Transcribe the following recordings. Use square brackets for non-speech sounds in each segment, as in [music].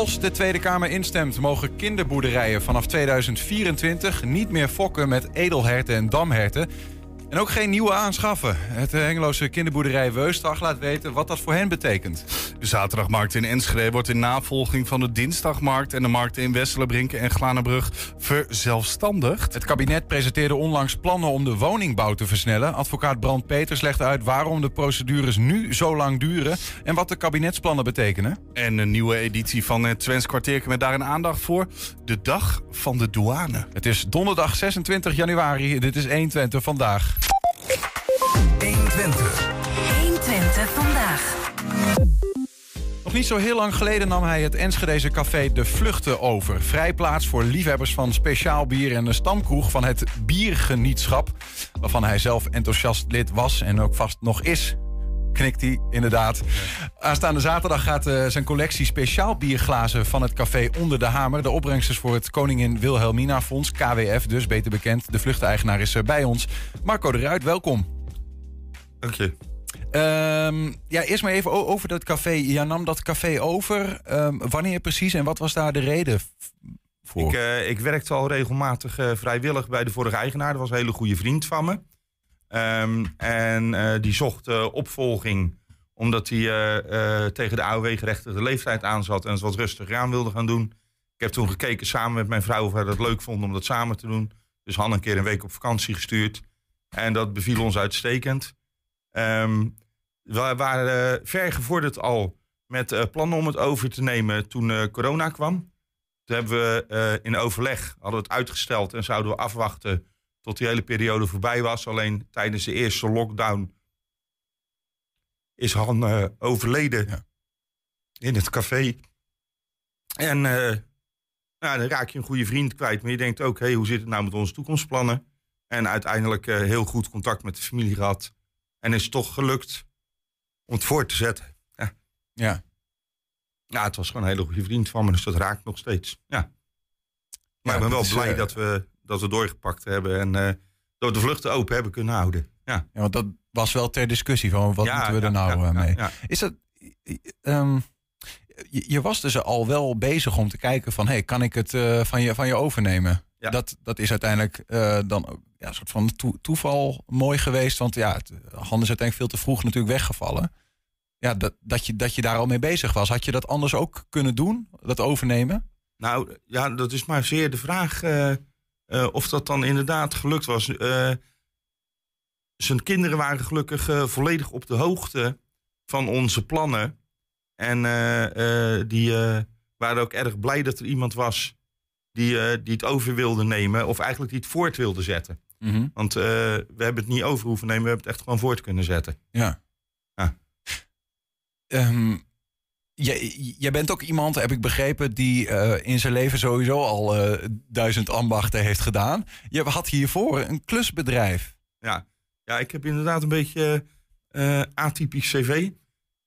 Als de Tweede Kamer instemt, mogen kinderboerderijen vanaf 2024 niet meer fokken met edelherten en damherten. En ook geen nieuwe aanschaffen. Het Hengeloze kinderboerderij Weustag laat weten wat dat voor hen betekent. De zaterdagmarkt in Enschede wordt in navolging van de dinsdagmarkt en de markten in Wesselenbrinken en Glanenbrug verzelfstandigd. Het kabinet presenteerde onlangs plannen om de woningbouw te versnellen. Advocaat Brand Peters legt uit waarom de procedures nu zo lang duren en wat de kabinetsplannen betekenen. En een nieuwe editie van het Twents kwartier met daar een aandacht voor de dag van de douane. Het is donderdag 26 januari. Dit is 120 vandaag. 120. 120 vandaag. Nog niet zo heel lang geleden nam hij het Enschedeze café De Vluchten over. Vrijplaats voor liefhebbers van speciaal bier en een stamkroeg van het Biergenietschap. Waarvan hij zelf enthousiast lid was en ook vast nog is. Knikt hij, inderdaad. Aanstaande zaterdag gaat eh, zijn collectie speciaal bierglazen van het café Onder de Hamer. De opbrengsters voor het Koningin Wilhelmina Fonds, KWF dus, beter bekend. De vluchteigenaar is er bij ons. Marco de Ruit, welkom. Dank je. Ehm, ja, eerst maar even over dat café. Je nam dat café over. Ehm, wanneer precies en wat was daar de reden voor? Ik, eh, ik werkte al regelmatig eh, vrijwillig bij de vorige eigenaar. Dat was een hele goede vriend van me. Ehm, en eh, die zocht opvolging omdat hij tegen de AOW-gerechtigde leeftijd aanzat en het wat rustiger aan wilde gaan doen. Ik heb toen gekeken samen met mijn vrouw of wij dat leuk vonden om dat samen te doen. Dus Han een keer een week op vakantie gestuurd. En dat beviel ons uitstekend. Ehm, we waren eh, ver gevorderd al met eh, plannen om het over te nemen toen eh, corona kwam. Toen hebben we in overleg hadden we het uitgesteld en zouden we afwachten tot die hele periode voorbij was. Alleen tijdens de eerste lockdown is Han overleden Ja. in het café. En nou, dan raak je een goede vriend kwijt. Maar je denkt ook, hey, hoe zit het nou met onze toekomstplannen? En uiteindelijk heel goed contact met de familie gehad. En is toch gelukt om het voor te zetten. Ja. Ja, het was gewoon een hele goede vriend van me, dus dat raakt nog steeds. Ja. Maar ik ben wel is, blij eh, dat, we, dat we doorgepakt hebben en eh, dat we de vluchten open hebben kunnen houden. Ja, ja, want dat was wel ter discussie van wat Ja, moeten we er ja, nou ja, eh, ja, mee. ja. Is dat... ehm, je, je was dus al wel bezig om te kijken van... Hey, kan ik het van, je, van je overnemen? Ja. Dat, dat is uiteindelijk eh, dan ook ja, een soort van toe- toeval mooi geweest. Want ja, het, Han is uiteindelijk veel te vroeg natuurlijk weggevallen. Ja, dat, dat, je, dat je daar al mee bezig was. Had je dat anders ook kunnen doen? Dat overnemen? Nou, ja, dat is maar zeer de vraag eh, eh, of dat dan inderdaad gelukt was. Eh, zijn kinderen waren gelukkig eh, volledig op de hoogte van onze plannen. En eh, eh, die eh, waren ook erg blij dat er iemand was die, eh, die het over wilde nemen. Of eigenlijk die het voort wilde zetten. Mhm. Want eh, we hebben het niet over hoeven nemen, we hebben het echt gewoon voort kunnen zetten. Ja. Ja. Ehm, jij, jij bent ook iemand, heb ik begrepen, die eh, in zijn leven sowieso al duizend ambachten heeft gedaan. Je had hiervoor een klusbedrijf. Ja, ja ik heb inderdaad een beetje atypisch cv.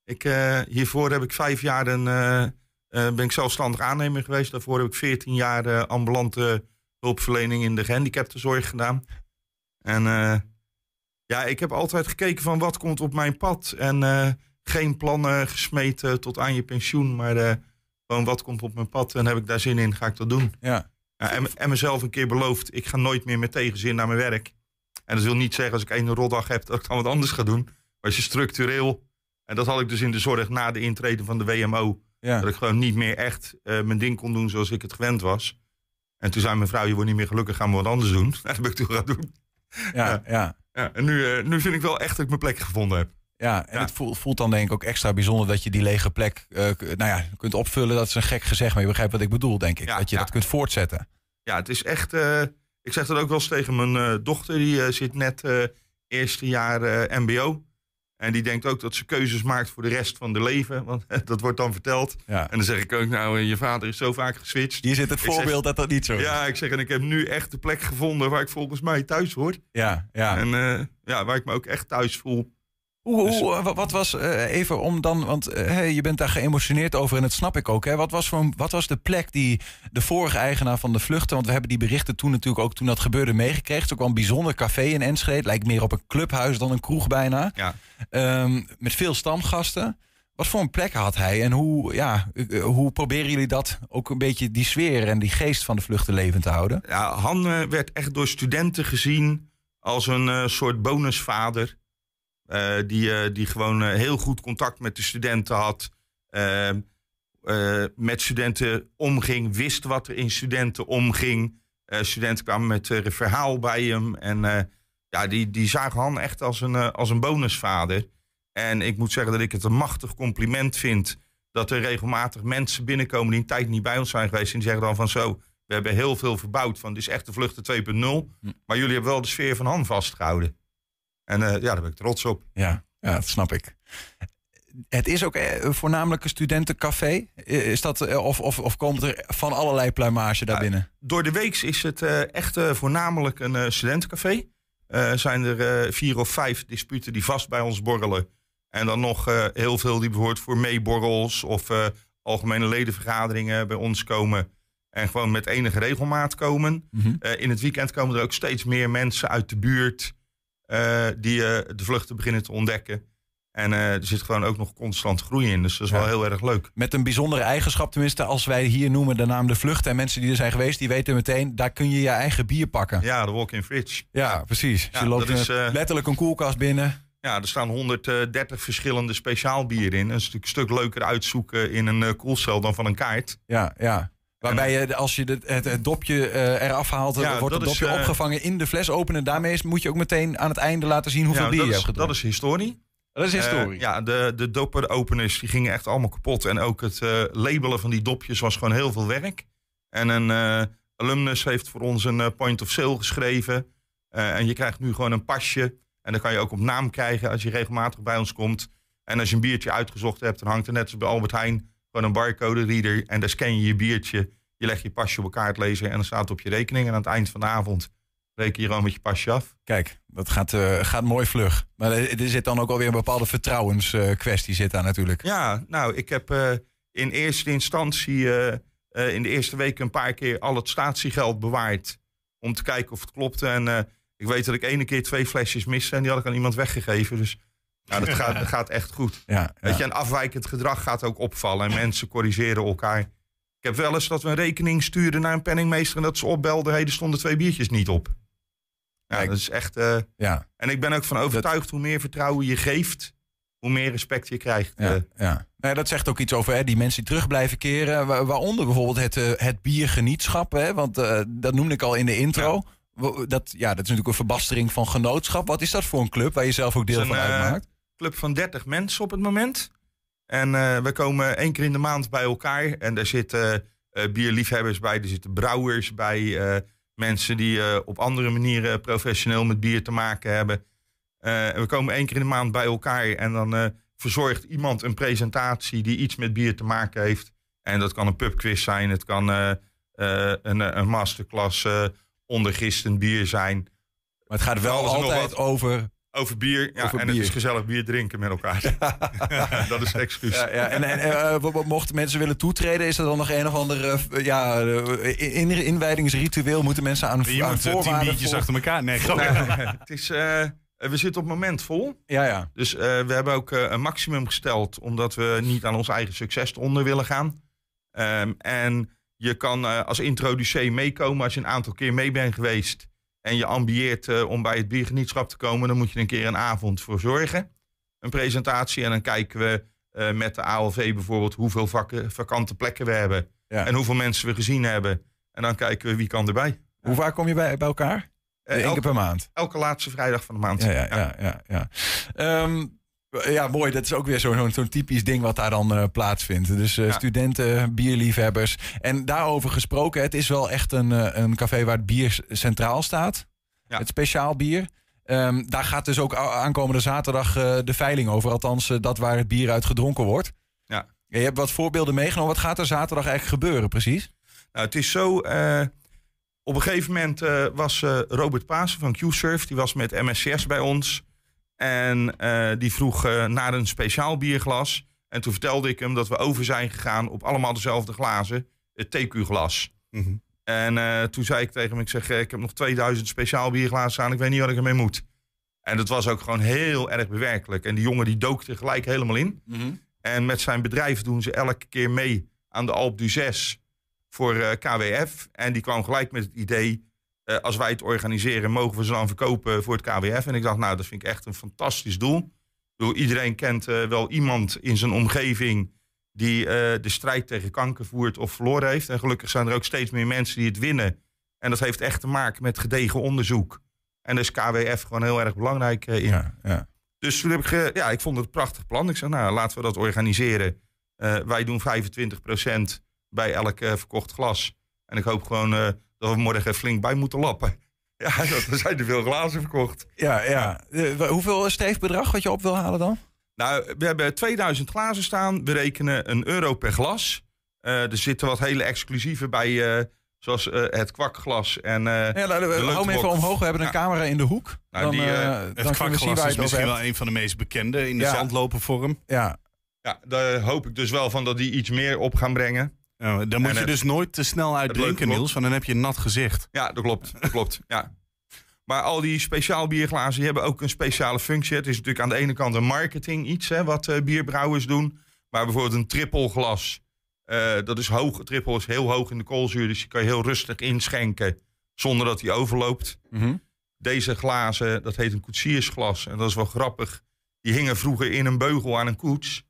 Ik, hiervoor heb ik vijf jaar een, ben ik zelfstandig aannemer geweest. Daarvoor heb ik veertien jaar eh, ambulante hulpverlening in de gehandicaptenzorg gedaan. En eh, ja, ik heb altijd gekeken van wat komt op mijn pad. En eh, geen plannen gesmeten tot aan je pensioen. Maar eh, gewoon wat komt op mijn pad en heb ik daar zin in, ga ik dat doen. Ja. Ja, en, en mezelf een keer beloofd, ik ga nooit meer met tegenzin naar mijn werk. En dat wil niet zeggen als ik één rotdag heb dat ik dan wat anders ga doen. Maar als je structureel, en dat had ik dus in de zorg na de intrede van de WMO, Ja. dat ik gewoon niet meer echt eh, mijn ding kon doen zoals ik het gewend was. En toen zei mijn vrouw, je wordt niet meer gelukkig, gaan we wat anders doen. [laughs] dat heb ik toen gaan doen. Ja, Ja. ja. En nu, eh, nu vind ik wel echt dat ik mijn plek gevonden heb. Ja, en Ja. het voelt, voelt dan denk ik ook extra bijzonder dat je die lege plek eh, nou ja, kunt opvullen. Dat is een gek gezegd, maar je begrijpt wat ik bedoel, denk ik. Ja, dat je dat kunt voortzetten. Ja, het is echt. ik zeg dat ook wel eens tegen mijn dochter. Die zit net eerste jaar MBO. En die denkt ook dat ze keuzes maakt voor de rest van haar leven. Want [laughs] dat wordt dan verteld. Ja. En dan zeg ik ook, nou, eh, je vader is zo vaak geswitcht. Hier zit het Ik zeg- voorbeeld dat dat niet zo is. Ja, ik zeg, en ik heb nu echt de plek gevonden waar ik volgens mij thuis hoor. ja, ja. En eh, ja, waar ik me ook echt thuis voel. Hoe, Dus- hoe, wa- wat was eh, even om dan, want eh, hey, je bent daar geëmotioneerd over en dat snap ik ook. Hè? Wat, was voor, wat was de plek die de vorige eigenaar van de vluchten, want we hebben die berichten toen natuurlijk ook toen dat gebeurde meegekregen. Het is ook wel een bijzonder café in Enschede. Lijkt meer op een clubhuis dan een kroeg bijna. Ja. Ehm, met veel stamgasten. Wat voor een plek had hij en hoe, ja, eh, hoe proberen jullie dat ook een beetje die sfeer en die geest van de vluchten levend te houden? Ja, Han eh, werd echt door studenten gezien als een eh, soort bonusvader. Eh, die, eh, die gewoon eh, heel goed contact met de studenten had. eh, eh, met studenten omging, wist wat er in studenten omging. Studenten kwamen met een verhaal bij hem. En ja, die, die zagen Han echt als een, als een bonusvader. En ik moet zeggen dat ik het een machtig compliment vind. Dat er regelmatig mensen binnenkomen die een tijd niet bij ons zijn geweest. En die zeggen dan van zo, we hebben heel veel verbouwd. Van, dit is echt de vluchten 2.0. Maar jullie hebben wel de sfeer van Han vastgehouden. En eh, ja, daar ben ik trots op. Ja, ja, dat snap ik. Het is ook eh, voornamelijk een studentencafé. Eh, Is dat, eh, of, of, of komt er van allerlei pluimage daar Ja, binnen? Door de week is het eh, echt eh, voornamelijk een eh, studentencafé. Eh, zijn er eh, vier of vijf disputen die vast bij ons borrelen. En dan nog eh, heel veel die bijvoorbeeld voor meeborrels of eh, algemene ledenvergaderingen bij ons komen. En gewoon met enige regelmaat komen. Mhm. Eh, in het weekend komen er ook steeds meer mensen uit de buurt eh, die eh, de vluchten beginnen te ontdekken. En eh, er zit gewoon ook nog constant groei in. Dus dat is Ja. wel heel erg leuk. Met een bijzondere eigenschap, tenminste, als wij hier noemen de naam de vlucht. En mensen die er zijn geweest, die weten meteen, daar kun je je eigen bier pakken. Ja, de walk-in fridge. precies. Ja, je loopt is, eh, eh, letterlijk een koelkast binnen. Ja, er staan 130 verschillende speciaal bieren in. Dat is natuurlijk een stuk leuker uitzoeken in een eh, koelcel dan van een kaart. Ja, ja. Waarbij je, als je het, het, het dopje eh, eraf haalt, Ja, wordt het dat is, dopje eh, opgevangen in de fles openen. Daarmee is- moet je ook meteen aan het einde laten zien hoeveel ja, bier dat, je is, hebt dat gedronken. is historie. Dat is historie. Eh, ja, de, de dopper-openers die gingen echt allemaal kapot. En ook het labelen van die dopjes was gewoon heel veel werk. En een alumnus heeft voor ons een point of sale geschreven. En je krijgt nu gewoon een pasje. En dan kan je ook op naam krijgen als je regelmatig bij ons komt. En als je een biertje uitgezocht hebt, dan hangt er net als bij Albert Heijn gewoon een barcode reader. En daar scan je je biertje. Je legt je pasje op elkaar lezen en dan staat het op je rekening. En aan het eind van de avond reken je gewoon met je pasje af. Kijk, dat gaat, eh, gaat mooi vlug. Maar er, zit dan ook alweer een bepaalde vertrouwenskwestie zit daar natuurlijk. Ja, nou, ik heb eh, in eerste instantie eh, in de eerste week een paar keer al het statiegeld bewaard. Om te kijken of het klopte. En ik weet dat ik ene keer twee flesjes miste en die had ik aan iemand weggegeven. Dus nou, dat, [laughs] gaat, dat gaat echt goed. Ja, Weet ja. je, en afwijkend gedrag gaat ook opvallen. En mensen corrigeren elkaar. Ik heb wel eens dat we een rekening stuurden naar een penningmeester... en dat ze opbelden, hey, er stonden twee biertjes niet op. Ja, Kijk. dat is echt... eh, ja, en ik ben ook van overtuigd, hoe meer vertrouwen je geeft... hoe meer respect je krijgt. ja, Eh, ja. Nou, dat zegt ook iets over hè, die mensen die terug blijven keren. wa- Waaronder bijvoorbeeld het, eh, het biergenietschap. Hè, want dat noemde ik al in de intro. Wa- Dat, ja, dat is natuurlijk een verbastering van genootschap. Wat is dat voor een club waar je zelf ook deel van een, uitmaakt? Club van 30 mensen op het moment. En eh, we komen één keer in de maand bij elkaar. En daar zitten eh, bierliefhebbers bij, er zitten brouwers bij. eh, mensen die eh, op andere manieren professioneel met bier te maken hebben. Eh, en we komen één keer in de maand bij elkaar. En dan eh, verzorgt iemand een presentatie die iets met bier te maken heeft. En dat kan een pubquiz zijn. Het kan eh, eh, een, een masterclass eh onder gistend bier zijn. Maar het gaat wel altijd over Over bier. Ja, Over en bier. het is gezellig bier drinken met elkaar. [laughs] [laughs] dat is het excuus. Ja, ja. En, en eh, w- mochten mensen willen toetreden, is er dan nog een of ander eh, ja, eh, in, inwijdingsritueel? Moeten mensen aan, Je aan moet eh, tien biertjes achter elkaar. Nee, [laughs] het is, eh, we zitten op het moment vol. Ja, ja. Dus eh, we hebben ook eh, een maximum gesteld, omdat we niet aan ons eigen succes onder willen gaan. Ehm, en je kan eh, als introducee meekomen als je een aantal keer mee bent geweest. En je ambieert eh, om bij het biergenietschap te komen, dan moet je een keer een avond voor zorgen. Een presentatie. En dan kijken we eh, met de ALV bijvoorbeeld hoeveel vakken, vakante plekken we hebben. Ja. En hoeveel mensen we gezien hebben. En dan kijken we wie kan erbij. Hoe vaak kom je bij, bij elkaar? Eh, Eén keer elke, per maand. elke laatste vrijdag van de maand. Ja, ja, ja. ja, ja. Ehm, ja, mooi. Dat is ook weer zo'n zo'n typisch ding wat daar dan eh, plaatsvindt. Dus eh, Ja. studenten, bierliefhebbers. En daarover gesproken, het is wel echt een, eh, een café waar het bier centraal staat. Ja. Het speciaal bier. Ehm, daar gaat dus ook aankomende zaterdag de veiling over. Althans, dat waar het bier uit gedronken wordt. Ja. Je hebt wat voorbeelden meegenomen. Wat gaat er zaterdag eigenlijk gebeuren, precies? Nou, het is zo. op een gegeven moment was Robert Pasen van Q-Surf. Die was met MSCS bij ons. En eh, die vroeg eh, naar een speciaal bierglas. En toen vertelde ik hem dat we over zijn gegaan op allemaal dezelfde glazen. Het TQ-glas. Mhm. En eh, toen zei ik tegen hem, ik zeg, ik heb nog 2000 speciaal bierglazen staan. Ik weet niet wat ik ermee moet. En dat was ook gewoon heel erg bewerkelijk. En die jongen die dook er gelijk helemaal in. En met zijn bedrijf doen ze elke keer mee aan de Alp d'Huez voor eh, KWF. En die kwam gelijk met het idee, eh, als wij het organiseren, mogen we ze dan verkopen voor het KWF. En ik dacht, nou, dat vind ik echt een fantastisch doel. Ik bedoel, iedereen kent eh, wel iemand in zijn omgeving die eh, de strijd tegen kanker voert of verloren heeft. En gelukkig zijn er ook steeds meer mensen die het winnen. En dat heeft echt te maken met gedegen onderzoek. En daar is KWF gewoon heel erg belangrijk in. Ja, ja. Dus toen heb ik, ge- ja, ik vond het een prachtig plan. Ik zei, nou, laten we dat organiseren. Wij doen 25% bij elk verkocht glas. En ik hoop gewoon dat we morgen flink bij moeten lappen. [laughs] Ja, dat- er zijn er veel glazen verkocht. ja, ja. Eh, hoeveel is het bedrag wat je op wil halen dan? Nou, we hebben 2000 glazen staan. We rekenen een euro per glas. Eh, er zitten wat hele exclusieve bij, eh, zoals eh, het kwakglas. En, eh, Ja, laten hou hem even omhoog. We hebben een Ja. camera in de hoek. Nou, dan die, dan Het kwakglas is misschien wel een van de meest bekende in de Ja. zandlopervorm. Ja, Ja, daar hoop ik dus wel van dat die iets meer op gaan brengen. Uh, daar moet En je het- dus nooit te snel uit het leuke drinken, wordt- Niels, want dan heb je een nat gezicht. Ja, dat klopt. Dat klopt. Ja. Maar al die speciaal bierglazen die hebben ook een speciale functie. Het is natuurlijk aan de ene kant een marketing iets, hè, wat eh, bierbrouwers doen. Maar bijvoorbeeld een trippelglas. eh, dat is hoog. Trippel is heel hoog in de koolzuur, dus die kan je heel rustig inschenken zonder dat hij overloopt. Mhm. Deze glazen, dat heet een koetsiersglas. En dat is wel grappig. Die hingen vroeger in een beugel aan een koets.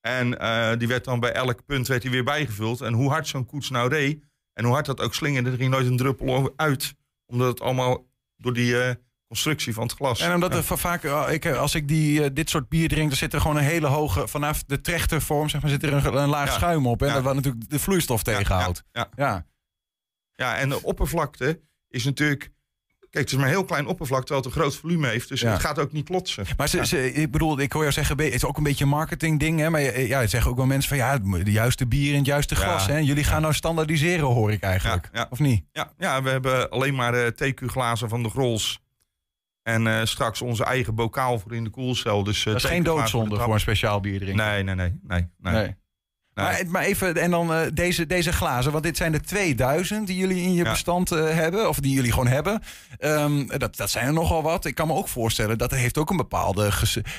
En eh, die werd dan bij elk punt werd die weer bijgevuld. En hoe hard zo'n koets nou reed. En hoe hard dat ook slingerde, er ging nooit een druppel over- uit. Omdat het allemaal door die eh, constructie van het glas. En omdat er va- vaak, eh, ik, als ik die, dit soort bier drink, dan zit er gewoon een hele hoge, vanaf de trechtervorm, zeg maar, zit er een, een laag Ja. schuim op. En Ja. dat wat natuurlijk de vloeistof tegenhoudt. Ja, Ja. ja, en de oppervlakte is natuurlijk... Kijk, het is maar een heel klein oppervlak, terwijl het een groot volume heeft. Dus Ja. het gaat ook niet klotsen. Maar ze, ze, ik bedoel, ik hoor jou zeggen, het is ook een beetje een marketing ding. Hè? Maar eh, ja, het zeggen ook wel mensen van ja, de juiste bier in het juiste Ja. glas. Hè? Jullie gaan nou standaardiseren, hoor ik eigenlijk. Of niet? Ja, ja, we hebben alleen maar eh TQ-glazen van de Grols. En eh, straks onze eigen bokaal voor in de koelcel. Dus, Dat is geen doodzonde de voor een speciaal bier drinken. Nee, nee, nee. nee, nee. Nee. Maar, maar even, en dan eh, deze, deze glazen, want dit zijn er 2000 die jullie in je Ja. bestand eh, hebben, of die jullie gewoon hebben. Ehm, dat, dat zijn er nogal wat. Ik kan me ook voorstellen dat het heeft ook een bepaalde.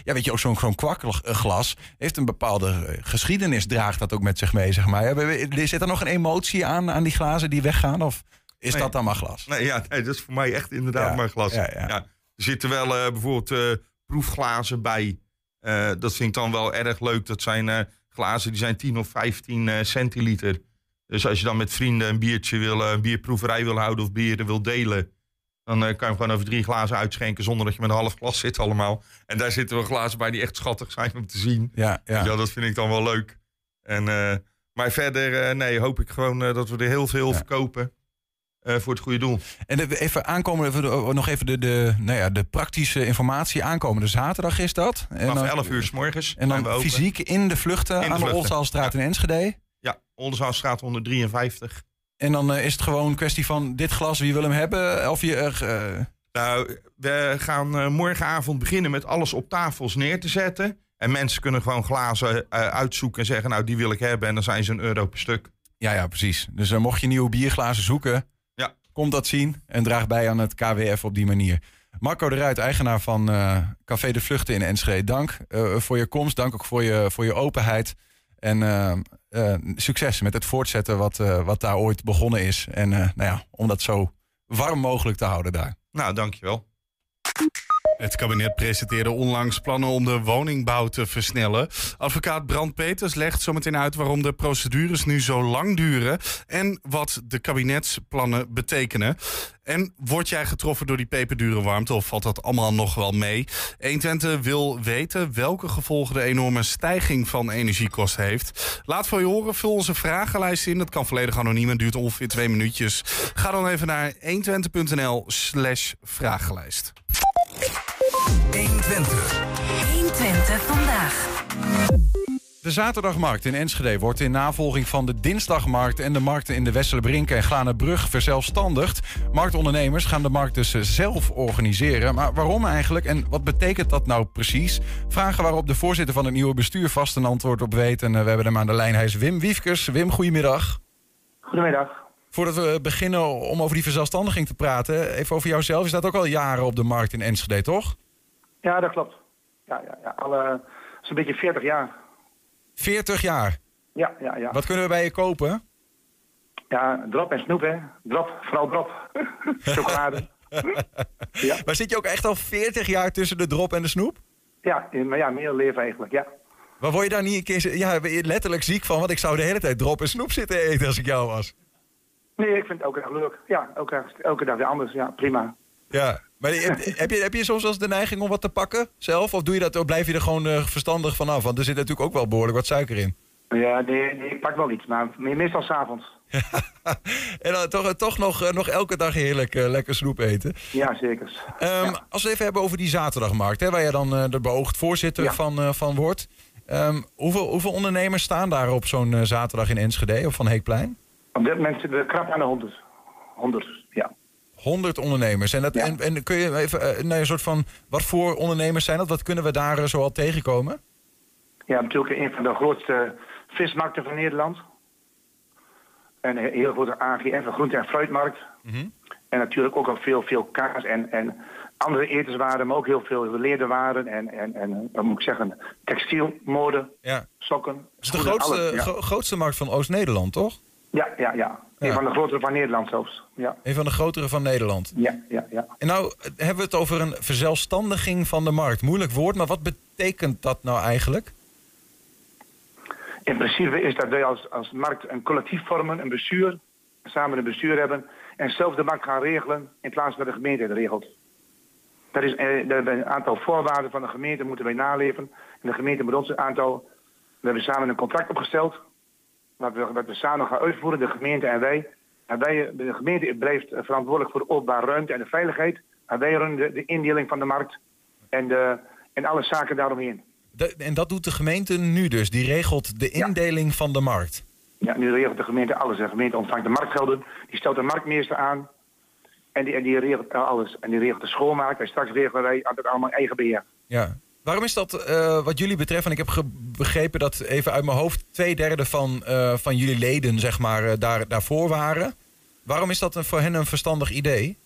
Ja, weet je, ook zo'n zo'n kwakkelglas heeft een bepaalde eh, geschiedenis, draagt dat ook met zich mee, zeg maar. Ja, Zit er nog een emotie aan, aan die glazen die weggaan, of is Nee. dat dan maar glas? Nee, ja, nee, dat is voor mij echt inderdaad Ja, maar glas. Er zitten wel bijvoorbeeld proefglazen bij. Dat vind ik dan wel erg leuk. Dat zijn glazen die zijn 10 of 15 eh, centiliter. Dus als je dan met vrienden een biertje wil, eh, een bierproeverij wil houden of bieren wil delen. Dan eh, kan je hem gewoon over drie glazen uitschenken zonder dat je met een half glas zit allemaal. En daar zitten wel glazen bij die echt schattig zijn om te zien. Ja, ja. Ja, dat vind ik dan wel leuk. En, maar verder, nee, hoop ik gewoon dat we er heel veel Ja. verkopen. Eh, voor het goede doel. En even aankomen, even oh, nog even de, de, nou ja, de praktische informatie. Aankomende zaterdag is dat. Vanaf dan- 11 uur s morgens En we dan fysiek in de vluchten In de aan de vluchten. Oldzaalstraat in Enschede. Ja, Oldenzaanstraat 153. En dan eh, is het gewoon een kwestie van dit glas, wie wil hem hebben? Of je, eh, Nou, we gaan morgenavond beginnen met alles op tafels neer te zetten. En mensen kunnen gewoon glazen uitzoeken en zeggen, nou, die wil ik hebben. En dan zijn ze een euro per stuk. ja, ja, precies. Dus mocht je nieuwe bierglazen zoeken. Kom dat zien en draag bij aan het KWF op die manier. Marco de Ruit, eigenaar van eh, Café de Vluchten in Enschede. Dank eh, voor je komst, dank ook voor je, voor je openheid. En eh, succes met het voortzetten wat, wat daar ooit begonnen is. En nou ja, om dat zo warm mogelijk te houden daar. Nou, dankjewel. Het kabinet presenteerde onlangs plannen om de woningbouw te versnellen. Advocaat Brand Peters legt zometeen uit waarom de procedures nu zo lang duren en wat de kabinetsplannen betekenen. En word jij getroffen door die peperdure warmte of valt dat allemaal nog wel mee? 120 wil weten welke gevolgen de enorme stijging van energiekosten heeft. Laat van je horen, vul onze vragenlijst in. Dat kan volledig anoniem en duurt ongeveer twee minuutjes. Ga dan even naar 120.nl slash vragenlijst. 120. 120 vandaag. De zaterdagmarkt in Enschede wordt in navolging van de dinsdagmarkt en de markten in de Westerlebrink en Glanenbrug verzelfstandigd. Marktondernemers gaan de markt dus zelf organiseren. Maar waarom eigenlijk en wat betekent dat nou precies? Vragen waarop de voorzitter van het nieuwe bestuur vast een antwoord op weet. En eh, we hebben hem aan de lijn. Hij is Wim Wiefkes. Wim, goedemiddag. Goedemiddag. Voordat we beginnen om over die verzelfstandiging te praten, even over jouzelf. Je staat ook al jaren op de markt in Enschede, toch? Ja, dat klopt. Ja, ja, ja. Alle, zo'n beetje 40 jaar. 40 jaar. Ja, ja, ja. Wat kunnen we bij je kopen? Ja, drop en snoep, hè. Drop, vooral drop. [laughs] Chocolade. ja. Maar zit je ook echt al 40 jaar tussen de drop en de snoep? Ja, in- maar ja, meer leven eigenlijk, ja. Maar word je daar niet een keer ja, ben je letterlijk ziek van? Want ik zou de hele tijd drop en snoep zitten eten als ik jou was. Nee, ik vind het elke dag leuk. Ja, elke dag, elke dag weer anders. Ja, prima. Ja. Maar heb, heb, je, heb je soms wel eens de neiging om wat te pakken zelf? Of doe je dat, of blijf je er gewoon eh, verstandig vanaf? Want er zit natuurlijk ook wel behoorlijk wat suiker in. Ja, nee, nee, ik pak wel iets, maar me- meestal s'avonds. [laughs] en dan toch, toch nog, eh, nog elke dag heerlijk eh, lekker snoep eten. Ja, zeker. Ehm, Ja. Als we het even hebben over die zaterdagmarkt, hè, waar je dan eh, de beoogd voorzitter Ja. van, eh, van wordt. Ehm, hoeveel, hoeveel ondernemers staan daar op zo'n eh, zaterdag in Enschede of van Heekplein? Op dit moment zitten we krap aan de 100. 100, ja. 100 ondernemers. En, dat, Ja. en, en kun je even eh, nou, een soort van. Wat voor ondernemers zijn dat? Wat kunnen we daar eh, zoal tegenkomen? Ja, natuurlijk een van de grootste vismarkten van Nederland. En een heel grote AGF, een groente- en fruitmarkt. Mhm. En natuurlijk ook al veel, veel kaas en, en andere etenswaren, maar ook heel veel lederwaren en, en, en wat moet ik zeggen, textiel, mode, Ja. sokken. Het is de grootste, ja. grootste markt van Oost-Nederland, toch? Ja, ja, ja. Een Ja. van de grotere van Nederland zelfs. Ja, Een van de grotere van Nederland. ja, ja. ja. En nou eh, hebben we het over een verzelfstandiging van de markt. Moeilijk woord, maar wat betekent dat nou eigenlijk? In principe is dat wij als, als markt een collectief vormen, een bestuur, samen een bestuur hebben en zelf de markt gaan regelen in plaats van de gemeente het regelt. Dat is eh, een aantal voorwaarden van de gemeente moeten wij naleven. En de gemeente moet ons een aantal. We hebben samen een contract opgesteld. Wat we, wat we samen gaan uitvoeren, de gemeente en wij. En wij, de gemeente blijft verantwoordelijk voor de openbare ruimte en de veiligheid. En wij runnen de, de indeling van de markt en, de, en alle zaken daaromheen. De- en dat doet de gemeente nu dus. Die regelt de Ja. indeling van de markt. Ja, nu regelt de gemeente alles. De gemeente ontvangt de marktgelden, die stelt de marktmeester aan. En die, en die regelt alles. En die regelt de schoonmaak. En straks regelen wij dat allemaal eigen beheer. Ja. Waarom is dat eh, wat jullie betreft? En ik heb begrepen dat even uit mijn hoofd twee derde van, eh, van jullie leden zeg maar, eh, daar, daarvoor waren. Waarom is dat een, voor hen een verstandig idee?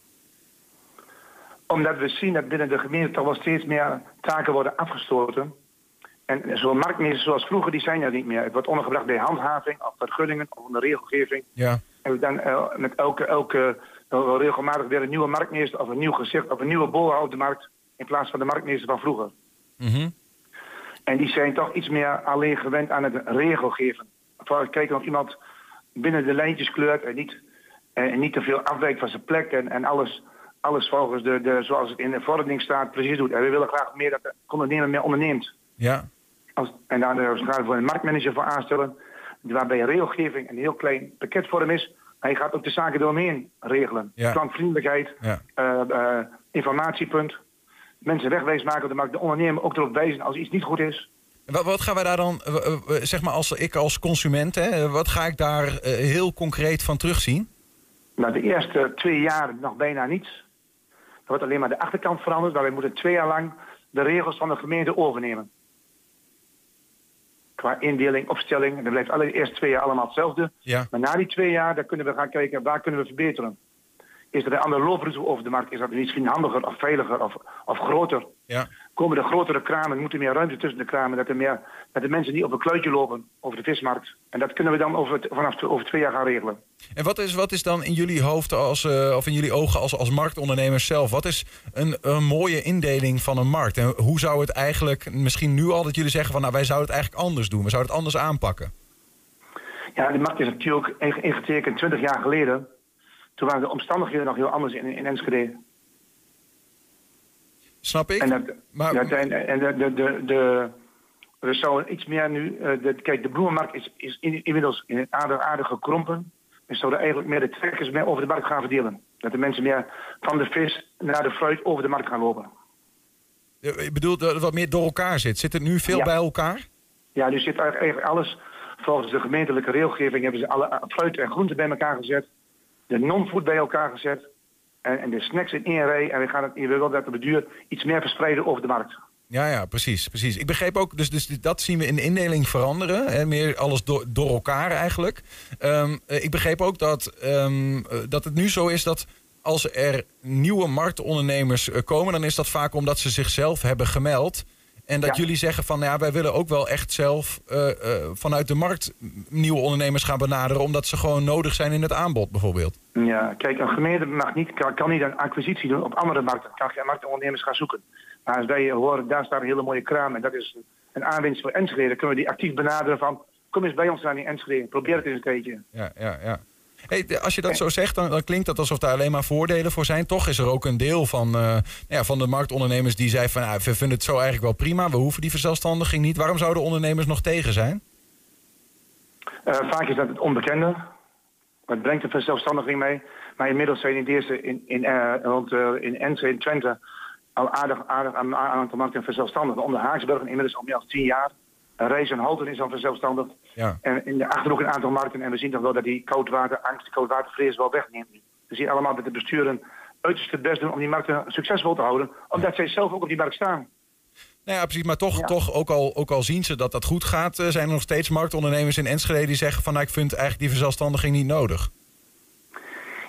Omdat we zien dat binnen de gemeente toch wel steeds meer taken worden afgestoten. En zo'n marktmeester zoals vroeger, die zijn er niet meer. Het wordt ondergebracht bij handhaving, of vergunningen, of onder regelgeving. Ja. En we dan met elke, elke regelmatig weer een nieuwe marktmeester of een nieuw gezicht of een nieuwe op de markt. In plaats van de marktmeester van vroeger. Mhm. En die zijn toch iets meer alleen gewend aan het regelgeven. Vooral kijken of iemand binnen de lijntjes kleurt en niet, en niet te veel afwijkt van zijn plek. En, en alles, alles volgens de, de, zoals het in de verordening staat precies doet. En we willen graag meer dat de ondernemer meer onderneemt. Ja. Als, en daar gaan we voor een marktmanager voor aanstellen. Waarbij regelgeving een heel klein pakketvorm is. Hij gaat ook de zaken eromheen regelen. Ja. Klantvriendelijkheid, Ja. eh, eh, informatiepunt. Mensen wegwijs maken de markt. De ondernemer ook erop wijzen als iets niet goed is. Wat, wat gaan wij daar dan, zeg maar als ik als consument, hè, wat ga ik daar eh, heel concreet van terugzien? Nou, de eerste twee jaar nog bijna niets. Er wordt alleen maar de achterkant veranderd. Maar wij moeten twee jaar lang de regels van de gemeente overnemen. Qua indeling, opstelling. Dat blijft alle de eerste twee jaar allemaal hetzelfde. Ja. Maar na die twee jaar dan kunnen we gaan kijken waar kunnen we verbeteren. Is er een andere looproute over de markt? Is dat misschien handiger of veiliger of, of groter? Ja. Komen de grotere kramen, moeten meer ruimte tussen de kramen, dat, er meer, dat de mensen niet op een kluitje lopen over de vismarkt. En dat kunnen we dan over, vanaf over twee jaar gaan regelen. En wat is, wat is dan in jullie hoofd als, eh, of in jullie ogen als, als marktondernemers zelf? Wat is een, een mooie indeling van een markt? En hoe zou het eigenlijk, misschien nu al dat jullie zeggen van nou wij zouden het eigenlijk anders doen. We zouden het anders aanpakken. Ja, de markt is natuurlijk inge- ingetekend 20 jaar geleden. Toen waren de omstandigheden nog heel anders in, in Enschede. Snap ik? En, dat, maar, dat, en, en de, de, de, de, er zou iets meer nu. eh, de, kijk, de bloemenmarkt is, is in- inmiddels in aardig, aardig gekrompen. We zouden eigenlijk meer de trekkers meer over de markt gaan verdelen. Dat de mensen meer van de vis naar de fruit over de markt gaan lopen. eh, ik bedoel dat het wat meer door elkaar zit. Zit het nu veel Ja. bij elkaar? Ja, nu zit eigenlijk alles. Volgens de gemeentelijke regelgeving hebben ze alle fruit en groenten bij elkaar gezet. De non-food bij elkaar gezet. En, en de snacks in één rij. En we, gaan het, we willen dat de duur iets meer verspreiden over de markt. Ja, ja, precies, precies. Ik begreep ook, dus, dus dat zien we in de indeling veranderen. Hè, meer alles door, door elkaar eigenlijk. Ehm, eh, ik begreep ook dat, ehm, eh, dat het nu zo is dat als er nieuwe marktondernemers eh, komen, dan is dat vaak omdat ze zichzelf hebben gemeld. En dat Ja. jullie zeggen van nou ja, wij willen ook wel echt zelf eh, eh, vanuit de markt nieuwe ondernemers gaan benaderen. Omdat ze gewoon nodig zijn in het aanbod bijvoorbeeld. Ja, kijk, een gemeente mag niet, kan, kan niet een acquisitie doen op andere markten. Kan geen marktondernemers gaan zoeken. Maar als wij horen, daar staat een hele mooie kraam en dat is een aanwinst voor Enschede, dan kunnen we die actief benaderen van, kom eens bij ons naar die Enschede, probeer het eens een keertje. Ja, ja, ja. Hey, als je dat zo zegt, dan, dan klinkt dat alsof daar alleen maar voordelen voor zijn. Toch is er ook een deel van, eh, nou ja, van de marktondernemers die zei van... Nou, we vinden het zo eigenlijk wel prima, we hoeven die verzelfstandiging niet. Waarom zouden ondernemers nog tegen zijn? Eh, vaak is dat het onbekende. Wat brengt de verzelfstandiging mee? Maar inmiddels zijn in, de eerste, in, in, eh, rond, in Enschede, in Twente, al aardig, aardig aan een aantal markten verzelfstandigd. Onder Haaksburg inmiddels al meer dan tien jaar. Rees en is al verzelfstandigd. Ja, En in de Achterhoek een aantal markten. En we zien toch wel dat die koudwaterangst, die koudwatervrees wel wegneemt. We zien allemaal dat de besturen uiterst het best doen om die markten succesvol te houden. Omdat zij zelf ook op die markt staan. nou ja precies. Maar toch, Ja. toch ook, al, ook al zien ze dat dat goed gaat... eh, zijn er nog steeds marktondernemers in Enschede die zeggen van... Nou, ik vind eigenlijk die verzelfstandiging niet nodig.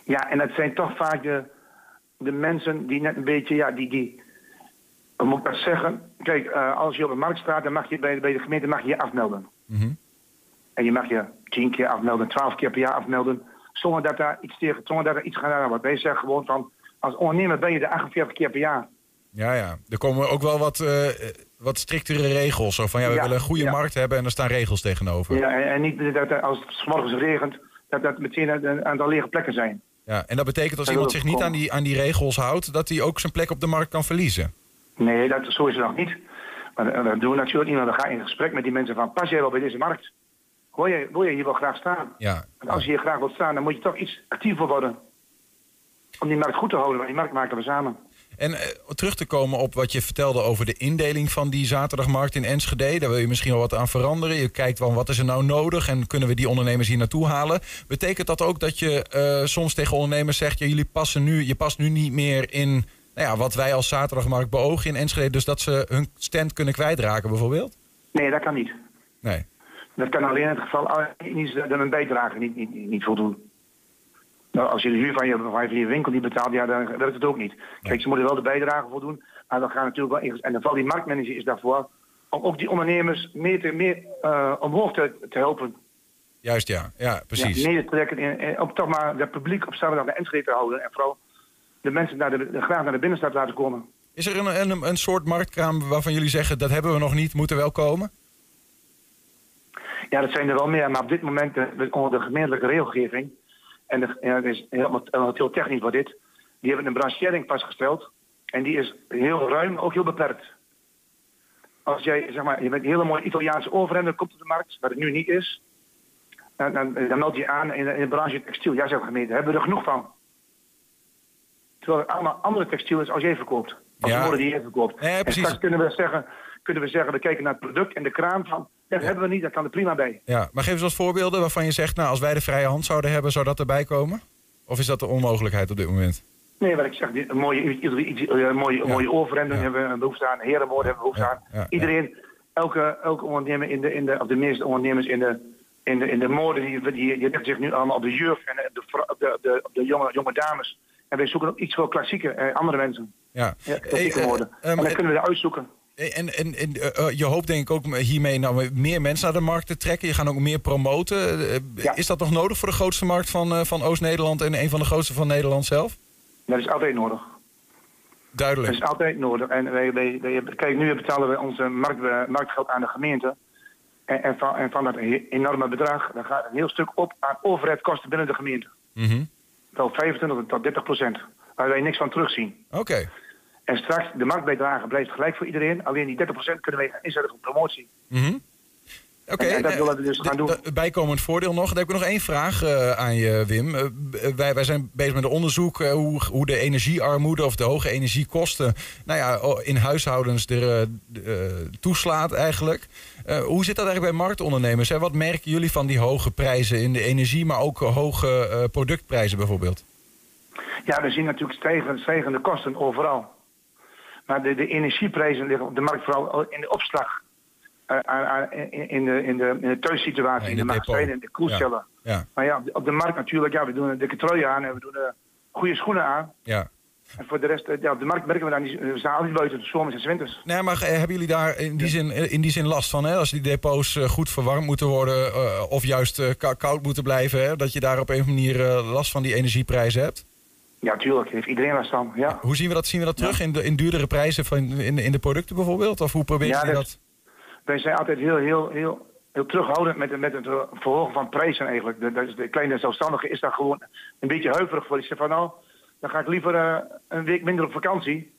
Ja, en dat zijn toch vaak de, de mensen die net een beetje, ja, die, die hoe moet ik dat zeggen? Kijk, eh, als je op de markt staat, dan mag je bij, bij de gemeente mag je, je afmelden. Mhm. En je mag je tien keer afmelden, twaalf keer per jaar afmelden, zonder dat daar iets tegen, zonder dat er iets gedaan wordt. Wij zeggen gewoon van, als ondernemer ben je er 48 keer per jaar. Ja, ja. Er komen ook wel wat, eh, wat striktere regels. Zo van, ja, we Ja, willen een goede ja. markt hebben en er staan regels tegenover. Ja, en, en niet dat als het 's morgens regent, dat dat meteen een, aantal lege plekken zijn. Ja, en dat betekent als Dat iemand zich niet aan die, aan die regels houdt... dat hij ook zijn plek op de markt kan verliezen. Nee, dat, zo is het nog niet. Maar eh, dat doen we natuurlijk niet, maar we gaan in gesprek met die mensen van, pas jij wel bij deze markt? Wil je, wil je hier wel graag staan? Ja, Want als je hier graag wilt staan, dan moet je toch iets actiever worden. Om die markt goed te houden, want die markt maken we samen. En eh, terug te komen op wat je vertelde over de indeling van die zaterdagmarkt in Enschede. Daar wil je misschien wel wat aan veranderen. Je kijkt wel wat is er nou nodig en kunnen we die ondernemers hier naartoe halen. Betekent dat ook dat je eh, soms tegen ondernemers zegt... Ja, jullie passen nu, je past nu niet meer in nou ja, wat wij als zaterdagmarkt beogen in Enschede. Dus dat ze hun stand kunnen kwijtraken bijvoorbeeld? Nee, dat kan niet. Nee. Dat kan alleen in het geval dat een bijdrage niet, niet, niet, voldoen. Nou, als je de huur van je, van je winkel niet betaalt, ja, dan werkt het ook niet. Kijk, ze moeten wel de bijdrage voldoen, maar dan gaan natuurlijk wel. En dan valt die marktmanager is daarvoor om ook die ondernemers meer, te, meer eh, omhoog te, te helpen. Juist ja, ja precies. Ja, mee te trekken in, in- om toch maar het publiek op zaterdag naar Enschede te houden. En vooral de mensen naar de, graag naar de binnenstad laten komen. Is er een, een, een soort marktkraam waarvan jullie zeggen... dat hebben we nog niet, moet er wel komen? Ja, dat zijn er wel meer, maar op dit moment eh, onder de gemeentelijke regelgeving, en ja, het is helemaal eh, heel technisch voor dit, die hebben een branchering vastgesteld. En die is heel ruim, ook heel beperkt. Als jij, zeg maar, je bent een hele mooie Italiaanse overhemden komt op de markt, wat het nu niet is, dan, dan, dan meld je je aan in, de- in de branche textiel. Ja, zegt de gemeente, hebben we er genoeg van. Terwijl het allemaal andere textiel is als jij verkoopt. Als Ja. de die jij verkoopt. Ja, ja, en precies. straks kunnen we, zeggen, kunnen we zeggen, we kijken naar het product en de kraam van, dat hebben we niet, dat kan er prima bij. Ja, maar geef eens wat voorbeelden waarvan je zegt... nou, als wij de vrije hand zouden hebben, zou dat erbij komen? Of is dat de onmogelijkheid op dit moment? Nee, wat ik zeg, die- een mooie, een mooie, Ja. mooie Ja. hebben we een behoefte aan, herenwoorden hebben we behoefte Ja, aan. ja, ja. Iedereen, elke, elke ondernemer in de, in de, of de meeste ondernemers in de, in de, in de mode, die, die, die zich nu allemaal op de jurk en de, de, de, op de jonge, jonge dames. En wij zoeken ook iets voor klassieke, eh, andere mensen. Ja. Ja, klassieke eh, mode. ehm, en dan kunnen we eruit zoeken. En, en, en eh, eh, je hoopt denk ik ook hiermee nou meer mensen naar de markt te trekken. Je gaat ook meer promoten. Eh, Ja. Is dat nog nodig voor de grootste markt van, eh, van Oost-Nederland en een van de grootste van Nederland zelf? Dat is altijd nodig. Dat Duidelijk. is altijd nodig. En wij, wij, wij- kijk, nu betalen we onze markt, eh, marktgeld aan de gemeente. En, en, van, en van dat enorme bedrag, dan gaat een heel stuk op aan overheidskosten binnen de gemeente. Mhm. Wel 25 tot 30 procent. Waar wij niks van terugzien. Oké. En straks, de marktbijdrage blijft gelijk voor iedereen. Alleen die 30 procent kunnen wij inzetten voor promotie. Mhm. Oké, En- en dat eh, willen we dus gaan doen. Bijkomend voordeel nog. Dan heb ik nog één vraag eh, aan je, Wim. Eh, eh, wij, wij zijn bezig met een onderzoek eh, hoe, hoe de energiearmoede of de hoge energiekosten nou ja, in huishoudens er eh, eh, toeslaat eigenlijk. Eh, hoe zit dat eigenlijk bij marktondernemers? Hè? Wat merken jullie van die hoge prijzen in de energie, maar ook eh, hoge eh, productprijzen bijvoorbeeld? Ja, we zien natuurlijk stijgende, stijgende kosten overal. Maar de, de energieprijzen liggen op de markt vooral in de opslag. In, in, de, in, de, in de thuissituatie, Ja, in de magazijnen, in de koelcellen. Ja, Maar ja, op de, de markt natuurlijk, ja, we doen dikke trui aan en we doen goede schoenen aan. ja. En voor de rest, eh, ja, op de markt merken we daar niet, we staan altijd buiten, de zomers en winters. Nee, maar eh, hebben jullie daar in die, zin, eh, in die zin last van? Hè? Als die depots eh, goed verwarmd moeten worden eh, of juist eh, kou- koud moeten blijven, hè? dat je daar op een manier eh, last van die energieprijzen hebt? Ja, tuurlijk, heeft iedereen last van, ja. Hoe zien we dat? Zien we dat terug in, de, in duurdere prijzen van, in, in de producten bijvoorbeeld? Of hoe proberen Ja, jullie dat- dat? Wij zijn altijd heel, heel, heel, heel terughoudend met, met het eh, verhogen van prijzen eigenlijk. De, de, de kleine zelfstandige is daar gewoon een beetje huiverig voor. Die zegt van nou, dan ga ik liever eh, een week minder op vakantie.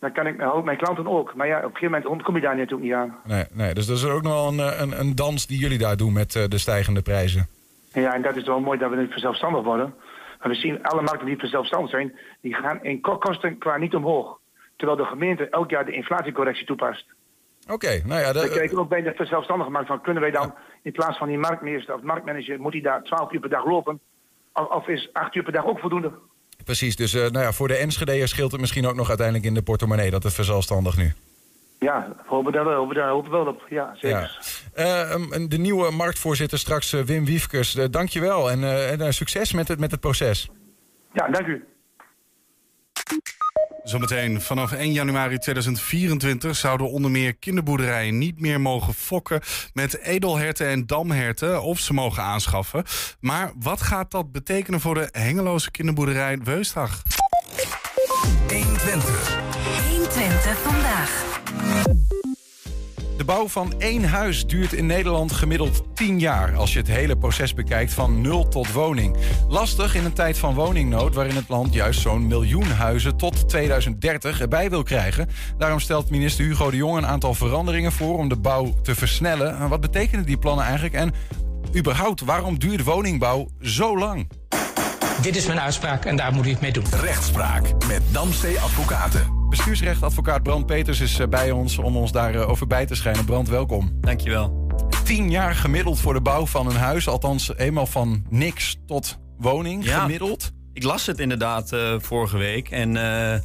Dan kan ik, mijn klanten ook. Maar ja, op een gegeven moment kom je daar natuurlijk niet aan. Nee, nee, dus dat is ook nog wel een, eh, een, een dans die jullie daar doen met eh, de stijgende prijzen. En ja, en dat is wel mooi dat we niet verzelfstandig worden. Maar we zien alle markten die verzelfstandig zijn, die gaan in ko- kosten qua niet omhoog. Terwijl de gemeente elk jaar de inflatiecorrectie toepast. Oké, nou ja, de- We kijken ook bij de verzelfstandige markt van kunnen wij dan in plaats van die marktmeester of marktmanager, moet hij daar 12 uur per dag lopen? Of, of is 8 uur per dag ook voldoende? Precies. Dus eh, nou ja, voor de Enschede'ers scheelt het misschien ook nog uiteindelijk in de portemonnee dat het verzelfstandig nu. Ja, we hopen daar hopen daar hopen we wel op. Ja, zeker. Ja. Eh, um, de nieuwe marktvoorzitter straks, eh, Wim Wiefkes, dank je wel en, en succes met het, met het proces. Ja, dank u. Zometeen vanaf 1 januari 2024 zouden onder meer kinderboerderijen niet meer mogen fokken met edelherten en damherten of ze mogen aanschaffen. Maar wat gaat dat betekenen voor de hengeloze kinderboerderij Weustag? 120 De bouw van één huis duurt in Nederland gemiddeld 10 jaar... als je het hele proces bekijkt van nul tot woning. Lastig in een tijd van woningnood... waarin het land juist zo'n miljoen huizen tot 2030 erbij wil krijgen. Daarom stelt minister Hugo de Jonge een aantal veranderingen voor... om de bouw te versnellen. En Wat betekenen die plannen eigenlijk? En überhaupt, waarom duurt woningbouw zo lang? Dit is mijn uitspraak en daar moet u het mee doen. Rechtspraak met Damstee Advocaten. Bestuursrechtadvocaat Brand Peters is eh, bij ons om ons daarover bij te schijnen. Brand, welkom. Dankjewel. 10 jaar gemiddeld voor de bouw van een huis. Althans, eenmaal van niks tot woning Ja. gemiddeld. Ik las het inderdaad eh, vorige week. En eh,